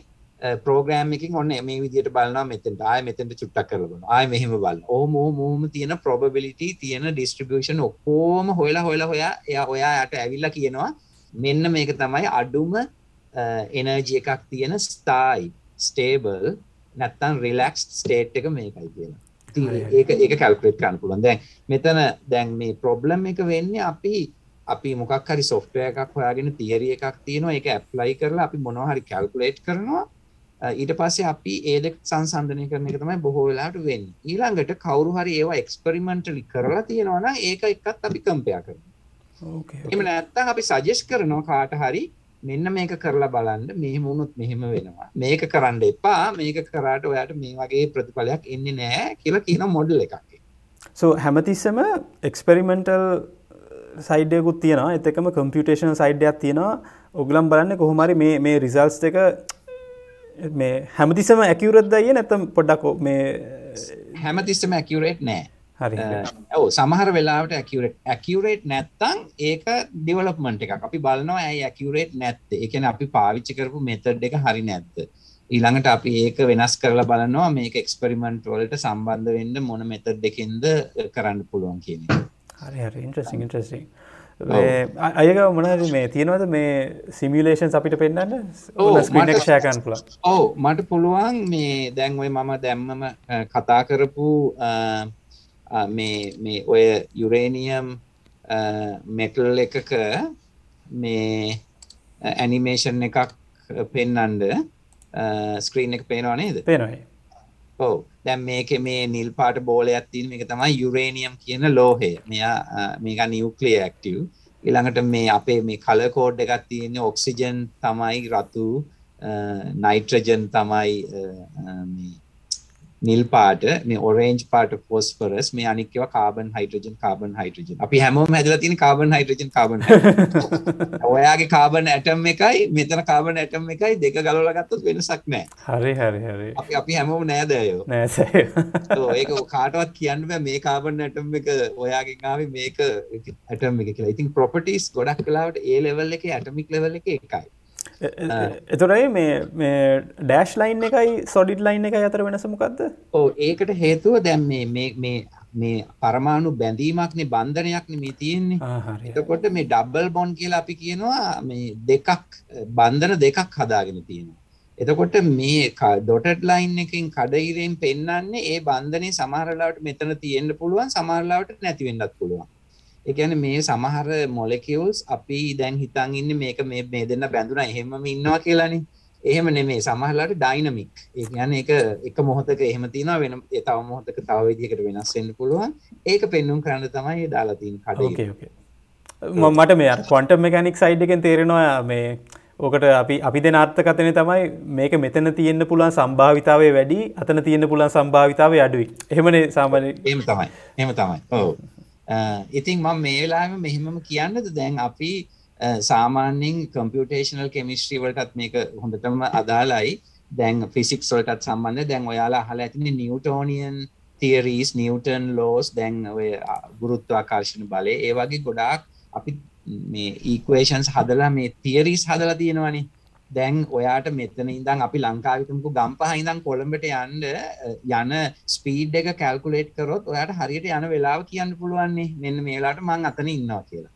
ප්‍රෝග්‍රෑම් එකින් ඔන්න මේ විදියට බලනවා මෙතෙන්ට ආය මෙතෙන්ට චුට්ටක් කරලා බලනවා. ආය මෙහෙම බලනවා. ඕම ඕම තියෙන probability තියෙන distribution ඔක්කොම හොයලා හොයලා හොයා එයා ඔයාට ඇවිල්ලා කියනවා මෙන්න මේක තමයි අඩුම එනර්ජි එකක් තියෙන ස්ථායි stable නැත්තම් relaxed state එක මේකයි කියලා. ඒක ඒක කැල්කුලේට් කරන්න පුළුවන්. දැන් මෙතන දැන් මේ ප්‍රොබ්ලම් එක වෙන්නේ අපි අපි මොකක් හරි software එකක් හොයාගෙන theory එකක් තියෙනවා ඒක apply කරලා අපි මොනවා හරි calculate කරනවා ඊට පස්සේ අපි ඒ දෙක සංසන්ධනය කරන එක තමයි බොහෝ වෙලාවට වෙන්නේ. ඊළඟට කවුරු හරි ඒවා එක්ස්පෙරිමන්ටලි කරලා තියෙනවා නම් ඒක එක්කත් අපි කම්පෙයාර් කරනවා. ඕකේ එහෙම නැත්නම් අපි සජෙස්ට් කරනවා කාට හරි මෙන්න මේක කරලා බලන්න මෙහෙම වුණොත් මෙහෙම වෙනවා. මේක කරන්න එපා. මේක කරාට ඔයාට මේ වගේ ප්‍රතිඵලයක් එන්නේ නැහැ කියලා කියන මොඩල් එකක්. සෝ හැමතිස්සම එක්ස්පෙරිමෙන්ටල් සයිඩයකුත් තියෙනවා. එතකම කම්පියුටේෂන් සයිඩ්යක් තියෙනවා. ඔගලම් බලන්න කොහොමරි මේ රිසල්ස් එක මේ හැමතිසම ඇකිවරත් දයිය නැතම් පොඩ්ඩක්ෝ මේ හැමතිස්සම ඇකිවරේට් නෑ. හරි. ඔව සමහර වෙලාවට ඇකිවරේට් ඇකිවරේට් නැත්තං ඒක ඩිවලප්මන්ට් එක අපි බලනවා ඇයි ඇකිවරේට් නැත්ත? එකන අපි පාවිච්චි කරපු මෙතඩ් එක හරි නැත්ත ඊළඟට අපි ඒක වෙනස් කරලා බලනවා මේක එක්ස්පෙරිමෙන්ට් වලට සම්බන්ධ වෙන්න මොන මෙතඩ් එකෙන්ද කරන්න පුළුවන් කියන හරි හරි. ඉන්ට්‍රසිං ඉන්ට්‍රසිං අයක මොනද මේ තියෙනවද? මේ සිමිලේෂන් අපිට පෙන්න්න ෂයකන් පුල ඕ මට පුළුවන්. මේ දැන්වයි මම දැම්මම කතා කරපු මේ ඔය යුරේනියම් මෙටල් එකක මේ ඇනිමේෂන් එකක් පෙන්නන්ඩ. ස්ක්‍රීන් එක පේනවා නේද? පේනයි ඔව. දැම් මේක මේ නිල් පාට බෝලයක් තින මේක තමයි යුරේනියම් කියන ලෝහය. මෙයා මේක නිවක්ලිය ඇක්ටව්. ඉළඟට මේ අපේ මේ කලකෝඩ් එකත් තියෙන්නේ ඔක්සිජන් තමයි රතු නයිට්‍රජන් තමයි නිල් පාට මේ ඔරේන්ජ් පාට ෆෝස්පරස් මේ අනික්ව කාබන් හයිටජන් කාබන් හයිටජන් අපි හැමෝම ඇදල තින කාබන් හයිටජන් කාබන් ඔයාගේ කාබන් ඇටම් එකයි මෙතන කාබන ඇටම් එකයි දෙක ගලලගත්තත් වෙනසක් නෑ. හරි හරි හරි. අපි අපි හැමෝම නෑදයෝ නෑ ඒක කාටවත් කියන්න මේ කාබන් ඇටම් එක ඔයාගෙන් ආවේ මේක ඇටම් එක කියලා. ඉතින් ප්‍රොපටිස් ගොඩක් කලාවට ඒ ලෙවල් එක ඇටමික් ලෙවල් එක එකයි එතුරයි මේ ඩෑශ් ලයින් එකයි සොඩිට් ලයින් එක අතර වෙනසමකක්ද ඕ ඒකට හේතුව දැම් මේ මේ පරමාණු බැඳීමක්නේ බන්ධනයක් මේ තියෙන්නේ. එතකොට මේ ඩබ්බල් බොන් කියලා අපි කියනවා මේ දෙකක් බන්ධන දෙකක් හදාගෙන තියෙනවා. එතකොට මේ ඩොටඩ් ලයින් එකින් කඩයිරෙන් පෙන්න්නන්නේ ඒ බන්ධනය සමහරලාට මෙතන තියෙන්න්න පුළුවන් සමහරලාවට නැතිවෙන්නත් පුළුවන් එකන මේ සමහර මොලෙකියවල්ස් අපි දැන් හිතන් ඉන්න මේක මේ මේ දෙන්න බැඳුන එහෙම ඉන්නවා කියලානි. එහෙම නෙමේ සමහරලාට ඩයිනමික්. ඒ කියන්නේ ඒක එක මොහොතක එහෙම තියෙනවා වෙන ඒ තව මොහොතක තව විදිහකට වෙනස් වෙන්න පුළුවන්. ඒක පෙන්눔 කරන්න තමයි දාලා තියෙන කඩේ. ඕකේ ඕකේ මට මේ ක්වන්ටම් මෙකැනික් සයිඩ් එකෙන් තේරෙනවා මේ ඕකට අපි අපි දෙන අර්ථකථනය තමයි මේක මෙතන තියෙන්න පුළුවන් සම්භාවිතාවේ වැඩි අතන තියෙන්න පුළුවන් සම්භාවිතාවේ අඩුයි. එහෙමනේ සාමාන්‍ය එහෙම තමයි. එහෙම තමයි. ඔව් ඉතින් මම මේ වෙලාවෙම මෙහෙමම කියන්නද? දැන් අපි සාමාන්‍යයෙන් කම්පියුටේෂනල් කෙමිස්ට්‍රි වලටත් මේක හොඳටම අදාළයි. දැන් ෆිසික්ස් වලටත් සම්බන්ධ දැන් ඔයාලා අහලා ඇතිනේ නිව්ටෝනියන් තියරීස් නිවටන් ලෝස් දැන් ඔය ගුරුත්වාකර්ශණ බලය. ඒ වගේ ගොඩාක් අපි මේ ඊක්වේෂන්ස් හදලා මේ තියරීස් හදලා තියෙනවනේ. දැන් ඔයාට මෙතන ඉඳන් අපි ලංකාවිතමකු ගම්පහ ඉඳන් කොළඹට යන්න යන ස්පීඩ් එක කැල්කුලේට් කරොත් ඔයාට හරියට යන වෙලාව කියන්න පුළුවන්නේ. මෙන්න මේලාට මං අතන ඉන්නවා කියලා.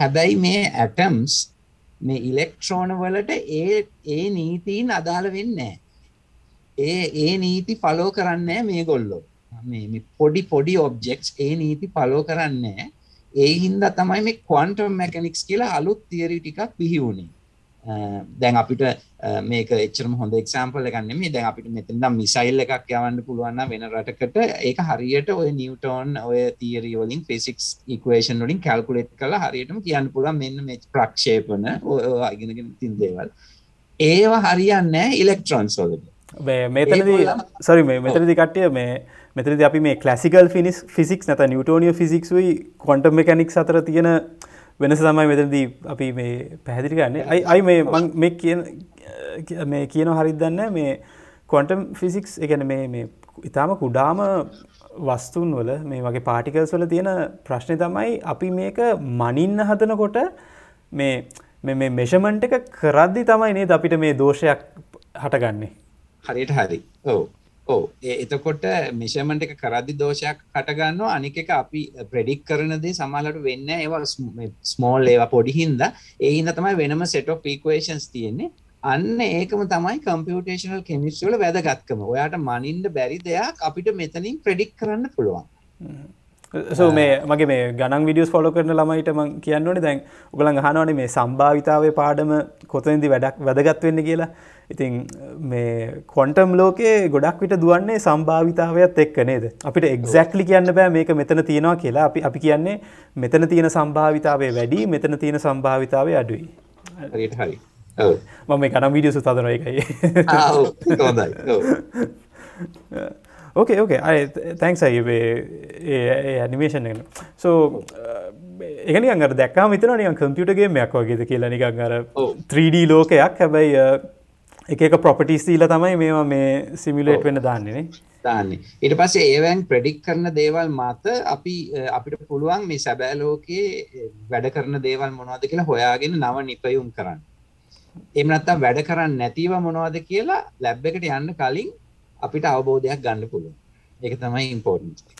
හැබැයි මේ ඇටම්ස් මේ ඉලෙක්ට්‍රෝන වලට ඒ ඒ නීතීන් අදාළ වෙන්නේ ඒ ඒ නීති ෆලෝ කරන්නේ මේ ගොල්ලෝ මේ පොඩි පොඩි ඔබ්ජෙක්ස් ඒ නීති ෆලෝ කරන්නේ ඒ හින්දා තමයි මේ ක්වන්ටම් මැකනික්ස් කියලා අලුත් තියරි ටිකක් බිහි වුණේ දැන් අපිට මේක එච්චරම හොඳ එක්සාම්පල් එකක් නෙමෙයි. දැන් අපිට මෙතන නම් මිසයිල් එකක් යවන්න පුළුවන් නම් වෙන රටකට ඒක හරියට ඔය නිව්ටෝන් ඔය තියරි වලින් ෆිසික්ස් ඉක්වේෂන් වලින් කැල්කියුලේට් කරලා හරියටම කියන්න පුළුවන් මෙන්න මේ ප්‍රක්ෂේපණ ඔය ඉගෙනගෙන තින් දේවල්. ඒවා හරියන්නේ නැහැ ඉලෙක්ට්‍රෝන්ස් වලට. මේතනදී සොරි මේ මෙතනදි කට්ටිය මේ මෙතනදි අපි මේ ක්ලාසිකල් ෆිනිස් ෆිසික්ස් නැත නිවටෝනිය ෆිසික්ස්යි කොන්ටම් මෙකැනික්ස් අතර තියෙන වෙනස තමයි මෙතනදී අපි මේ පැහැදිලි කරන්නේ. අයි අයි මේ මං මේ කියන මේ කියන හරිත් දන්න මේ කොන්ටම් ෆිසික්ස් එකන මේ මේ ඉතාම කුඩාම වස්තුන් වල මේ වගේ පාටිකල්ස් වල තියෙන ප්‍රශ්නය තමයි අපි මේක මනින්න හදනකොට මේ මේ මෙෂමන්ට් එක කරද්දි තමයි නේද අපිට මේ දෝෂයක් හටගන්නේ. හරියට හරි. ඔව්. ඕ එතකොට මිෂමට එක කරදි දෝෂයක් කටගන්න අනික එක අපි ප්‍රඩික් කරනදේ සමාලට වෙන්න ඒවා ස්මෝල් ඒවා පොඩිහින්ද ඒහින්ද තමයි වෙනම සෙට පීක්වේෂන්ස් තියෙන්නේ. අන්න ඒකම තමයි කම්පියුටේශනල් කෙමිස්වල වැදගත්කම. ඔයාට මනින්ඩ බැරි දෙයක් අපිට මෙතනින් ප්‍රඩික් කරන්න පුළුවන් සෝ මේ මගේ මේ ගණන් විඩියස් ෆොලෝ කරන ළමයිට ම කියන්න ඕනේ දැන් උගලන් හනවන මේ සම්භාවිතාවේ පාඩම කොතනදි වැඩක් වැදගත් වෙන්න කියලා. ඉතින් මේ කොන්ටම් ලෝකේ ගොඩක් විට දුවන්නේ සම්භාවිතාවයත් එක්ක නේද? අපිට එක්සැක්ලි කියන්න බෑ මේක මෙතන තියෙනවා කියලා. අපි අපි කියන්නේ මෙතන තියෙන සම්භාවිතාවේ වැඩි මෙතන තියෙන සම්භාවිතාවේ අඩුයි. හරි. මම මේ කනම් විඩියසු තදන එකයි ඕකේ ඕකේ අය තැන්ක්ස් අයි ඇනිමේෂන් එන සෝ එකනි. අඟ දැක්කා මිතන නික කම්පියුටගේ මෙයක් වගේද කියලා නිකං අර 3D ලෝකයක්. හැබැයි එක ප්‍රොපටිස් දීල තමයි මේවා මේ සිමිලේට් වෙන දාන්නේනේ දාන්නේ ඊට පස්සේ ඒවැන් ප්‍රඩික් කරන දේවල් මත අපි අපිට පුළුවන් මේ සැබෑ ලෝකයේ වැඩ කරන දේවල් මොනවද කියලා හොයාගෙන නව නිපයුම් කරන්න. එහෙම නැත්නම් වැඩ කරන්නේ නැතිව මොනවද කියලා ලැබ් එකට යන්න කලින් අපිට අවබෝධයක් ගන්න පුළුවන්. ඒක තමයි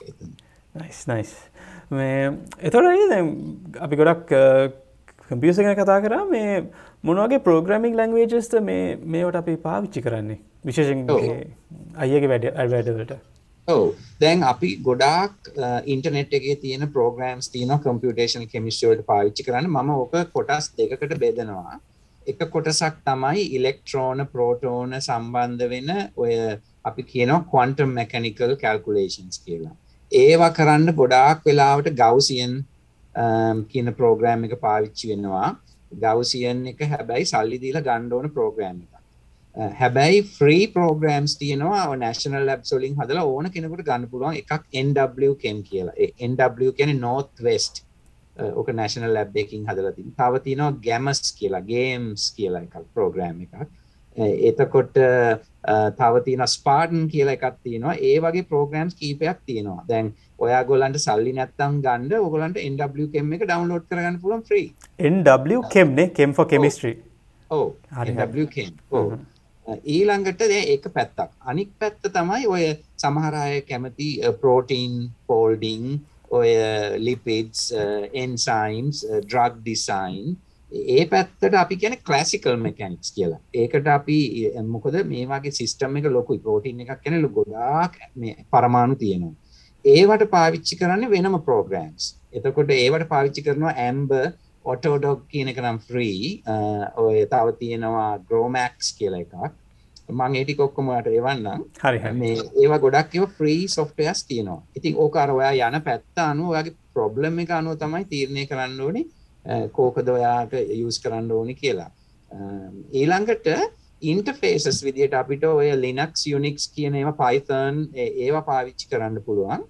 එතන. Nice nice. මේ එතකොට අපි ගොඩක් කම්පියුටර් ගැන කතා කරා මේ මොන වගේ ප්‍රෝග්‍රෑමින් ලැන්ග්වේජස්ද මේ මේවට අපි පාවිච්චි කරන්නේ විශේෂයෙන් අයියගේ වැඩ වැඩවලට. ඔව් දැන් අපි ගොඩාක් ඉන්ටර්නෙට් එකේ තියෙන ප්‍රෝග්‍රෑම්ස් තියෙනවා කම්පියුටේෂනල් කෙමිස්ට්‍රි වලට පාවිච්චි කරන්න මම ඕක කොටස් දෙකකට බෙදනවා. එක කොටසක් තමයි ඉලෙක්ට්‍රෝන ප්‍රෝටෝන සම්බන්ධ වෙන ඔය අපි කියනවා ක්වන්ටම් මැකනිකල් කැල්කුලේෂන්ස් කියලා. ඒවා කරන්න ගොඩාක් වෙලාවට ගවසියන් um, කියන ප්‍රෝග්‍රෑම් එක පාවිච්චි වෙනවා. ගවසියන් එක හැබැයි සල්ලි දීලා ගන්න ඕන ප්‍රෝග්‍රෑම් එකක්. Uh, හැබැයි ෆ්‍රී ප්‍රෝග්‍රෑම්ස් තියෙනවා නැශනල් ලැබ්ස් වලින් හදලා ඕන කෙනෙකුට ගන්න පුළුවන් එකක් NW Chem කියලා. ඒ NW කියන්නේ North West ඕක නැශනල් ලැබ් එකකින් හදලා තියෙනවා. තව තියෙනවා GAMS කියලා, games කියලා එකක් ප්‍රෝග්‍රෑම් එකක්. Uh, එතකොට තව තියෙන ස්පාර්ටන් කියලා එකක් තියෙනවා. ඒ වගේ ප්‍රෝග්‍රෑම්ස් කීපයක් තියෙනවා. දැන් ඔයා ගොල්ලන්ට සල්ලි නැත්තම් ගන්න NW Chem එක ඩවුන්ලෝඩ් කරගන්න පුළුවන් ෆ්‍රී NW Chem නේ? Chem for chemistry. ඔව්. NW Chem. ඔව්. ඊළඟට දැන් ඒක පැත්තක්. අනික් පැත්ත තමයි ඔය සමහර අය කැමති ප්‍රෝටීන් ෆෝල්ඩින් ඔය ලිපිඩ්ස් එන්සයිම්ස් ඩ්‍රග් ඩිසයින් ඒ පැත්තට අපි කියන ක්ලාසිකල් මෙකැනික්ස් කියලා. ඒකට අපි මොකද මේ වගේ සිස්ටම් එක ලොකුයි. ප්‍රෝටීන් එකක් කියන ගොඩාක් පරමාණු තියෙනවා. ඒවට පාවිච්චි කරන්නේ වෙනම ප්‍රෝග්‍රෑම්ස් එතකොට ඒවට පාවිච්චි කරනවා ඇම්බ ඔටෝඩොක් කියන එක නම් ෆ්‍රී ඔය තව තියෙනවා ග්‍රෝමැක්ස් කියලා එකක්. මං ඒටි කොක්කොමට එවන්නම්. හරි ඒවා ගොඩක් ඒව ෆ්‍රී සොෆ්ටවෙයර්ස් තියෙනවා. ඉතින් ඕක අර ඔයා යන පැත්ත අනුව ඔයාගේ ප්‍රොබ්ලම් එක අනුව තමයි තීරණය කරන්න ඕනේ කෝකද ඔයාට යස් කරන්න ඕනි කියලා. ඊළඟට ඉන්ටෆේසස් විදියට අපිට ඔය ලිනක්ස් යුනික්ස් කියන ඒවා පයිතන් ඒවා පාවිච්චි කරන්න පුළුවන්.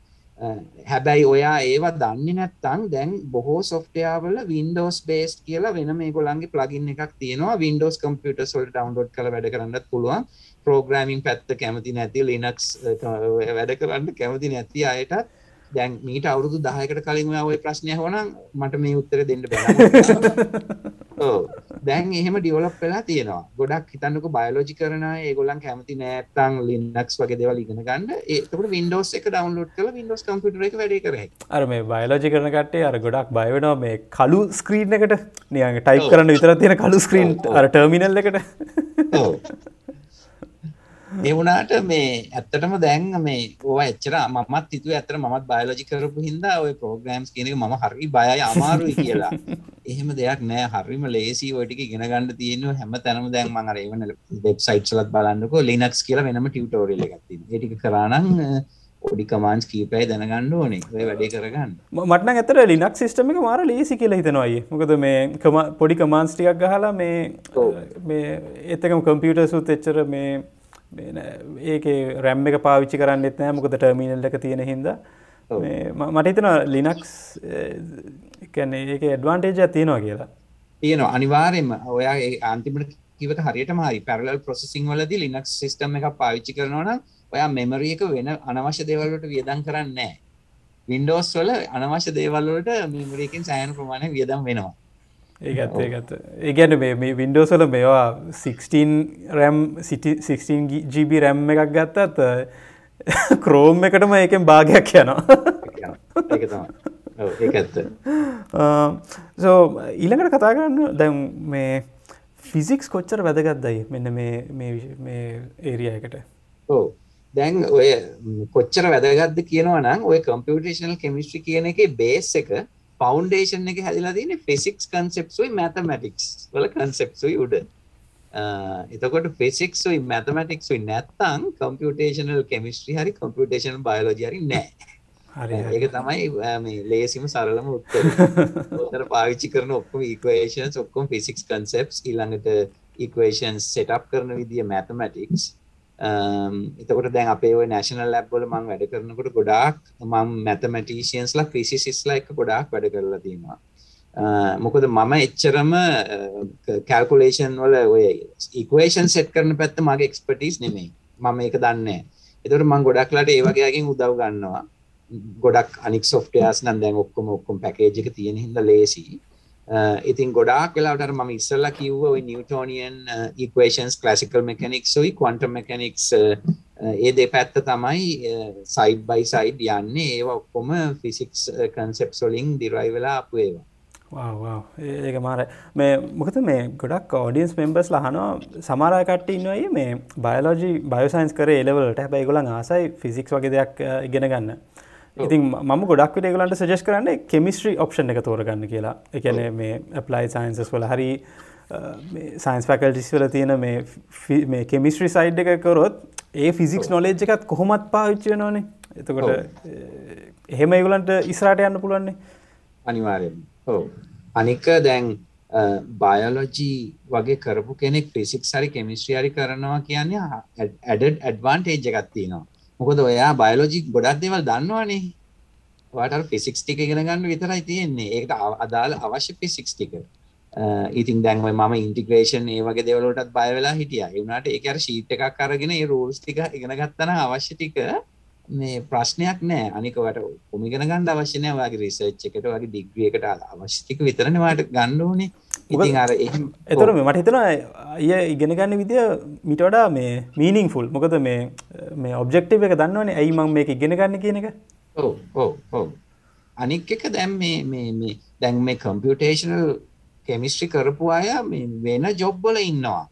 හැබැයි ඔයා ඒවා දන්නේ නැත්තං දැන් බොහෝ සොෆ්ටයාවල වින්ඩෝස් බේස් කියලා වෙන මේ ගොලන්ගේ ප්ලගින් එකක් තියෙනවා. වින්ඩෝස් කම්පියුට සොල් ඩවන්ලෝඩ් කළ වැඩ කරන්නත් පුළුවන්. ප්‍රෝග්‍රමින් පැත්ත කැමති නැති ලිනක්ස් වැඩ කරන්න කැමති නැති අයටත් දැන් මීට අවුරුදු 10කට කලින් ඔයා ප්‍රශ්නය අහුවනම් මට මේ උත්තර දෙන්න බෑ. දැන් එහෙම ඩෙවලොප් වෙලා තියෙනවා. ගොඩක් හිතන්නකෝ බයොලොජි කරන අය ඒගොල්ලන් කැමති නැත්තම් Linux වගේ දේවල් ඉගෙන ගන්න. ඒ එතකොට Windows එක ඩවුන්ලෝඩ් කරලා Windows කම්පියුටර් එක වැඩේ කර. අර මේ බයොලොජි කරන කට්ටිය අර ගොඩක් බය වෙනවා මේ කළු ස්ක්‍රීන් එකට නිකන් ටයිප් කරන්න විතරක් තියෙන කළු ස්ක්‍රීන් අර ටර්මිනල් එකට. ඔව්. ඒ වුණාට මේ ඇත්තටම දැන් මේ ඕවා එච්චර මමත් හිතුවේ ඇත්තට මමත් බයොලොජි කරපු හින්දා ওই ප්‍රෝග්‍රෑම්ස් කියන එක මම හරි බයයි අමාරුයි කියලා. එහෙම දෙයක් නෑ හරිම ලේසි ඔය ටික ඉගෙන ගන්න තියෙනවා හැම තැනම දැන් මම අර එවන වෙබ්සයිට්ස් වලත් බලන්නකෝ Linux කියලා වෙනම ටියුටෝරියල් එකක් තියෙනවා. ඒ ටික කරා නම් පොඩි කමාන්ඩ්ස් කීපයයි දැනගන්න ඕනේ. ඔය වැඩේ කරගන්න. මට නම් ඇත්තට Linux සිස්ටම් එක මාර ලේසි කියලා හිතනවා අයියේ. මොකද මේ පොඩි කමාන්ඩ්ස් ටිකක් ගහලා මේ මේ ඒත් එකම කම්පියුටර්ස් උත් එච්චර මේ ඒක රැම් එක පාවිච්චි කරන්නෙත් නෑ මොකද ටර්මිනල් එක තියෙන හින්දා. මට හිතන ලිනක්ස් ඒක ඇඩ්වාන්ටේජ තියෙනවා කියලා. තියෙනවා. අනිවාර්යෙන්ම ඔයා අන්තිමට කිවට හරියට මහරි පැරලල් ප්‍රොසෙසිං වලදී ලිනක්ස් සිස්ටම් එක පාවිච්චි කරනවා නම් ඔයා මෙමරි එක වෙන අනවශ්‍ය දේවල් වලට වියදම් කරන්නේ නැහැ වින්ඩෝස් වල අනවශ්‍ය දේවල් වලට මෙමරි එකෙන් සෑහෙන ප්‍රමාණයක් වියදම් වෙනවා ඒගත් ඒගත් ඒගැන මේ වින්ඩෝසල මේවා 16 රැම් 16GB රැම් එකක් ගත්තත් ක්‍රෝම් එකටම ඒකෙන් භාගයක් යනවා. සෝ ඊළඟට කතා කරන්න දැන් මේ ෆිසික්ස් කොච්චර වැදගත්දයි මෙන්න මේ ඒරිය එකට. ඕ දැන් ඔය කොච්චර වැදගත්ද කියනවා නම් ඔය කම්පියුටේෂනල් කෙමිස්ට්‍රි කියන එකේ බේස් එක ෆවුන්ඩේෂන් එක හැදිලා තියෙන්නේ ෆිසික්ස් කන්සෙප්ට්ස් උයි මැතමැටික්ස් වල කන්සෙප්ට්ස් උයි උඩ. එතකොට ෆිසික්ස් උයි මැතමැටික්ස් උයි නැත්තම් කම්පියුටේෂනල් කෙමිස්ට්‍රි හරි කම්පියුටේෂනල් බයෝලොජි හරි නැහැ. ඒක තමයි මේ ලේසිම සරලම උත්තර උත්තර පාවිච්චි කරන ඔක්කොම ඉක්වේෂන්ස් ඔක්කොම ෆිසික්ස් කන්සෙප්ට්ස් ඊළඟට ඉක්වේෂන්ස් සෙට් අප් කරන විදිය මැතමැටික්ස් Um, එතකොට දැන් අපේ ඔය නැෂනල් ලැබ් වල මම වැඩ කරනකොට ගොඩාක් මම මැතමැටිෂියන්ස්ලා ෆිසිසිස්ලා එක්ක ගොඩාක් වැඩ කරලා තියෙනවා. Uh, මොකද මම එච්චරම uh, කැල්කුලේෂන් වල ඔය ඉක්වේෂන් සෙට් කරන පැත්ත මගේ එක්ස්පර්ටිස් නෙමෙයි. මම ඒක දන්නේ එතකොට මම ගොඩක්ලාට ඒ වගේ අයගෙන් උදව් ගන්නවා. ගොඩක් අනික් සොෆ්ටයාස් නම් දැන් ඔක්කොම ඔක්කොම පැකේජ් එක තියෙන හින්දා ලේසි Uh, ඉතින් ගොඩාක් වෙලාවට මම ඉස්සල්ලා කිව්ව ඔය නිව්ටෝනියන් ඉක්වේෂන්ස් ක්ලාසිකල් මෙකැනික්ස් ඔයි ක්වන්ටම් මෙකැනික්ස් ඒ දෙපැත්ත තමයි සයිඩ් බයි සයිඩ් යන්නේ. ඒවා ඔක්කොම ෆිසික්ස් කන්සෙප්ට්ස් uh, වලින් ඩිරයිව් වෙලා ආපු ඒවා. ඒක මාර මේ මොකද මේ ගොඩක් ෝඩියන්ස් මෙම්බර්ස් ලහනවා සමාරයකට ඉන්නවයි මේ බයලෝජි බයෝසයින්ස් කර එලවලට හැබැයි ගොලන් ආසයි ෆිසික්ස් වගේ දෙයක් uh, ඉගෙන ගන්න. ඉතින් මම ගොඩක් විට ගලන්ට සජස් කරන්න කෙමිස්ට්‍රී ඔප්ෂන් එක තෝරගන්න කියලා. එකන මේ ඇප්ලයි සයින්සස් වල හරි සයින්ස් පැකල්ටිස් වල තියෙන මේ කෙමිස්ට්‍රී සයිඩ් එක කරොත් ඒ ෆිසික්ස් නොලේජ් එකත් කොහොමත් පාවිච්චය නොනේ එතකොට එහෙම ඒගලන්ට ඉස්රාට යන්න පුළුවන්නේ. අනිවාරයෙන් ඕ අනික දැන් බයලොජී වගේ කරපු කෙනෙක් ෆිසික් හරි කරනවා කියන්නේ ඇඩඩ් ඇඩ්වාන්ටේජ් එකක් තියෙනවා මොකද ඔයා බයලෝජි ගොඩක් දේවල් දන්නවානේ. ඔයාට ෆිසික්ස් ටික ඉගෙන ගන්න විතරයි තියෙන්නේ. ඒකට අදාළ අවශ්‍ය ෆිසික්ස් ටික. ඉතින් දැන් ඔය මම ඉන්ටිග්‍රේෂන් ඒ වගේ දේවල් වලටත් බය වෙලා හිටියා. ඒ වුණාට ඒක අර ෂීට් එකක් අරගෙන ඒ රූල්ස් ටික ඉගෙන ගත්තා නම් අවශ්‍ය ටික මේ ප්‍රශ්නයක් නෑ. අනික ඔයාට කොම ඉගෙන ගන්න අවශ්‍ය නෑ. ඔයාගේ රිසර්ච් එකට ඔයාගේ ඩිග්‍රී එකට අවශ්‍ය ටික විතරනේ ඔයාට ගන්න ඕනේ. ඉතින් අර එහෙම එතකොට මට හිතෙනවා අය ඉගෙන ගන්න විදිය මිට වඩා මේ මීනිින් ෆුල් මොකද මේ මේ ඔබ්ජෙක්ටිව් එක දන්නවනේ. ඇයි මං මේක ඉගෙන ගන්න කියන එක? ඔව් ඔව් ඔව්. අනික් එක දැන් මේ මේ මේ දැන් මේ කම්පියුටේෂනල් කෙමිස්ට්‍රි කරපු අය මේ වෙන ජොබ් වල ඉන්නවා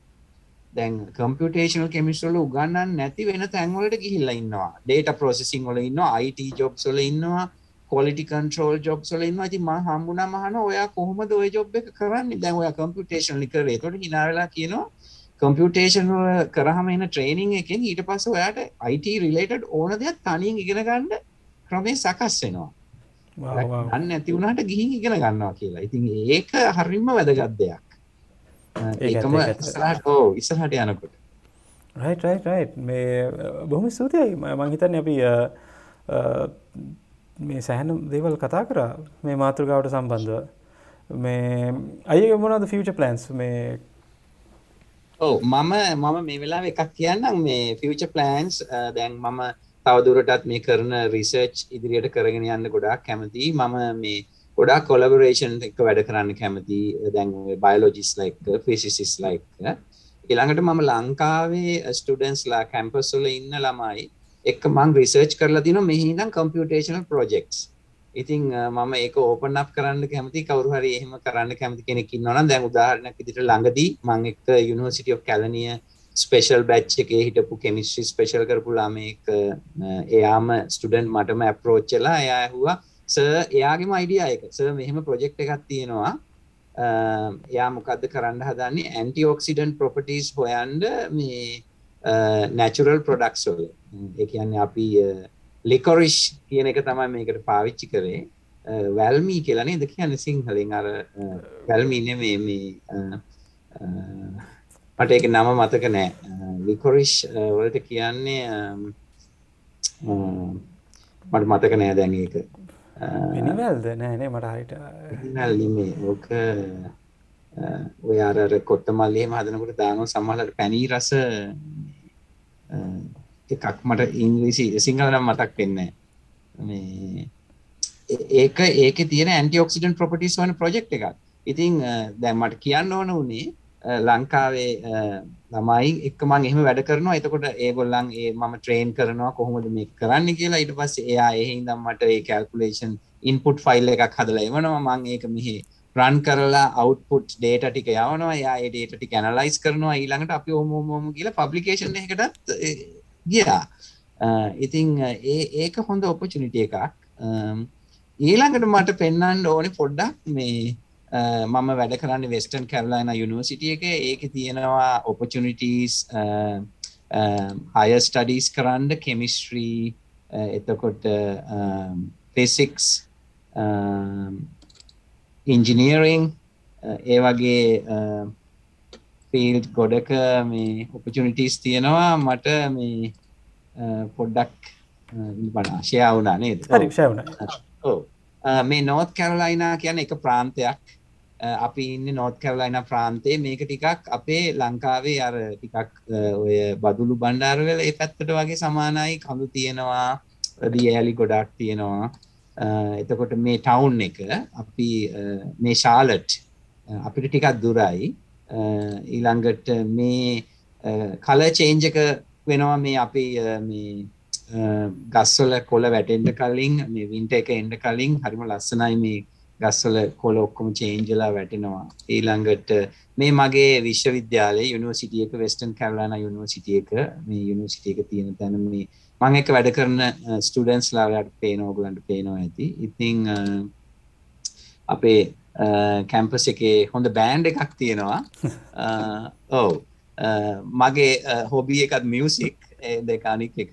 දැන් කම්පියුටේෂනල් කෙමිස්ට්‍රි වල උගන්වන්න නැති වෙන තැන් වලට ගිහිල්ලා ඉන්නවා. data processing වල ඉන්නවා IT jobs වල ඉන්නවා කොලිටි කන්ට්‍රෝල් ජොබ්ස් වල ඉන්නවා. ඉතින් මම හම්බුනම අහනවා ඔයා කොහොමද ওই ජොබ් එක කරන්නේ? දැන් ඔයා කම්පියුටේෂනල් කරේ. ඒකට hina වෙලා කියනවා කම්පියුටේෂන් වල කරාම එන ට්‍රේනින් එකෙන් ඊට පස්සේ ඔයාට IT රිලේටඩ් ඕන දෙයක් තනියෙන් ඉගෙන ගන්න ක්‍රමේ සකස් වෙනවා. දන්නේ නැති වුණාට ගිහින් ඉගෙන ගන්නවා කියලා. ඉතින් ඒක හරියම වැදගත් දෙයක් ඒකම ඉස්සරහට ඔව් ඉස්සරහට යනකොට. රයිට් රයිට් රයිට් මේ බොහොම ස්තුතියි. මම හිතන්නේ අපි මේ සෑහන දේවල් කතා කර. මේ මාතෘගාවට සම්බන්ධව. මේ අය මොනද ෆියච ප්ලන්ස් මේ ඕ මම මම මේ වෙලා එකක් කියන්නම්. මේ ෆියච ප්ලන්ස් දැන් මම තවදුරටත් මේ කරන රිසර්ච් ඉදිරියට කරගෙන යන්න ගොඩක් කැමති මම මේ ගොඩක් කොලබරේෂන් එක වැඩ කරන්න කැමති. දැන් බයලෝජිස් ලයික් ෆිසිසිස් ලයික් ඊළඟට මම ලංකාවේ ස්ටඩන්ස්ලා කැම්පස්වල ඉන්න ළමයි එක් මං රිසර්ච් කරලා තින මෙහිදම් කම්පියුටේශනල් ප්‍රෝජෙක්ස් ඉතින් මම ඒක ඕපන් අප් කරන්න කැමති කවරු හරි එහෙම කරන්න කැමති කෙනෙකින් නොන දැන් උදාහරණයක් විදිහට ළඟදී මම එක්ක university of Kelaniya special batch එකේ හිටපු කෙමිස්ට්‍රි ස්පෙෂල් කරපු ළමෙක් එයාම ස්ටුඩන්ට් මටම ඇප්‍රෝච් වෙලා එයා ඇහුවා සර් එයාගේම අයිඩියා එක. සර් මෙහෙම ප්‍රොජෙක්ට් එකක් තියෙනවා. Uh, එයා මොකද්ද කරන්න හදන්නේ? ඇන්ටි ඔක්සිඩන්ට් ප්‍රොපර්ටිස් හොයන්න මේ uh, නැචුරල් ප්‍රොඩක්ස් වල. Hmm, ඒ කියන්නේ අපි uh, ලිකොරිෂ් කියන එක තමයි මේකට පාවිච්චි කරේ. වැල්මී කියලා නේද කියන්නේ සිංහලෙන්? අර වැල්මී නෙමෙයි මේ මට ඒක නම මතක නෑ. ලිකොරිෂ් වලට කියන්නේ um, මට මතක නෑ දැන් ඒක. වෙනවල්ද නෑනේ මට හරිට නෙමේ ඕක ඔය අර කොත්ත මල්ලි එහෙම හදනකොට දානවා සමහරවිට පැණි රස එකක් මට ඉංග්‍රීසි සිංහල නම් මතක් වෙන්නේ මේ ඒක ඒකේ තියෙන ඇන්ටිඔක්සිඩන්ට් ප්‍රොපර්ටිස් වන ප්‍රොජෙක්ට් එකක්. ඉතින් දැන් මට කියන්න ඕන උනේ ලංකාවේ ළමයි එක්ක මම එහෙම වැඩ කරනවා. එතකොට ඒගොල්ලන් ඒ මම ට්‍රේන් කරනවා කොහොමද මේක කරන්න කියලා. ඊට පස්සේ එයා එහෙ ඉඳන් මට ඒ කැල්කියුලේෂන් ඉන්පුට් ෆයිල් එකක් හදලා එවනවා. මම ඒක මෙහි රන් කරලා අවුට්පුට් ඩේට ටික යවනවා යා ඒ ඩේට ටික ඇනලයිස් කරනවා ඊළඟට අපි ඔහොම ඔහොම කියලා පබ්ලිකේෂන් එකකටත් ගියා ඉතිං ඒක හොඳ ඔපචනිට එකක් ඊළඟට මට පෙන්න්නන්න ඕනෙ පොඩ්ඩක් මේ මම වැඩ කරන්න වෙස්ටන් කැරලයින යුනිවසිටිය එක. ඒක තියෙනවා ඔපචනිටස් හය ස්ටඩීස් කරන්න කෙමිස්ට්‍රී එතකොට ෆෙසික්ස් ඉන්ජිනීරිං ඒ වගේ ෆිල්ඩ් ගොඩක මේ ඔපචනිටස් තියෙනවා. මට මේ පොඩ්ඩක් ශයා වුණා නේද? මේ නෝත් කැරලයිනා කියන එක ප්‍රාන්තයක් අපි ඉන්න නෝත් කැරලයින ප්‍රාන්තේ මේක ටිකක් අපේ ලංකාවේ අර ටිකක් ඔය බදුලු බණ්ඩාරවල ඒ පැත්තට වගේ සමානයි. කඳු තියෙනවා දියඇලි ගොඩක් තියෙනවා. එතකොට මේ ටවුන් එක අපි මේ ශාලට් අපිට ටිකක් දුරයි. ඊළඟට මේ කල චේන්ජක වෙනවා මේ අපි මේ ගස්වල කොල වැටෙන්ට කලින් මේ වින්ට එක එන්ඩ කලින් හරිම ලස්සනයි මේ ගස්වල කොල ඔක්කොම චේන්ජලා වැටෙනවා. ඊළඟට මේ මගේ විශ්වවිද්‍යාලය යුනිවසිටියක වෙස්ටන් කැරලාන යුනිවසිටියක මේ යුනිවසිටියක තියෙන තැන මේ මං එක වැඩ කරන ස්ටඩන්ස් ලාලට පේනෝගලන්ට පේනවා ඇති. ඉතිං අපේ කැම්පස් එකේ හොඳ බෑන්් එකක් තියෙනවා. ඔව. මගේ හොබිය එකත් මියසික් දෙකානික් එක.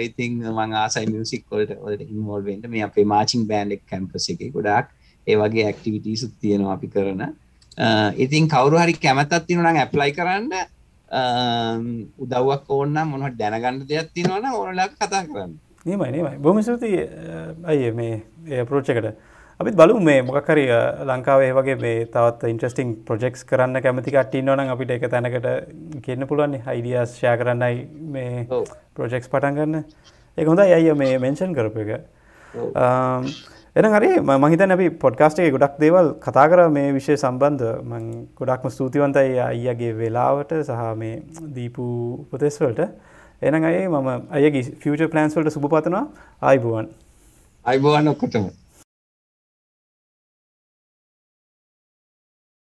ඉතිං මං ආසයි මියසික් කොල්ට ඔලට ඉන්වෝල්වෙන්ට මේ අපේ මාචින් බෑන්් එක කැම්පස එක ගොඩක් ඒ වගේ ඇක්ටිවිටීසුත් තියෙනවා අපි කරන. ඉතින් කවරු හරි කැමැත්තත් තිනනම් ඇප්ලයි කරන්න. උදව්වක් ඕන්න මොනට දැනගන්න දෙයක් තියෙනවන ඕනලා කතා කරන්න. නීමයි නීමයි බොම සති අය මේ ප්‍රෝච්චකට අපි බලු මේ මොකකරි ලංකාවේ වගේ මේ තවත් ඉන්ට්‍රස්ටිං ප්‍රජෙක්ස් කරන්න කැමති කට්ටින්නවන අපිට එක තැනකට කියන්න පුළුවන් හයිඩියස් ෂය කරන්නයි මේ ප්‍රෝජෙක්ස් පටන් ගන්න. එක හොඳ අය මේ මෙන්ෂන් කරපු එක එන හරි මහිතන අපි පොඩ්කාස්ටේ ගොඩක් දේවල් කතා කර මේ විෂය සම්බන්ධ. මං ගොඩක්ම ස්තුතිවන්තයි අයියගේ වෙලාවට සහ මේ දීපු උපතෙස්වලට එන අයේ මම අයගේ ෆියච ප්ලන්ස්වලට සුප පතනවා. අයිබුවන් අයිබුවන් ඔක්කොටම.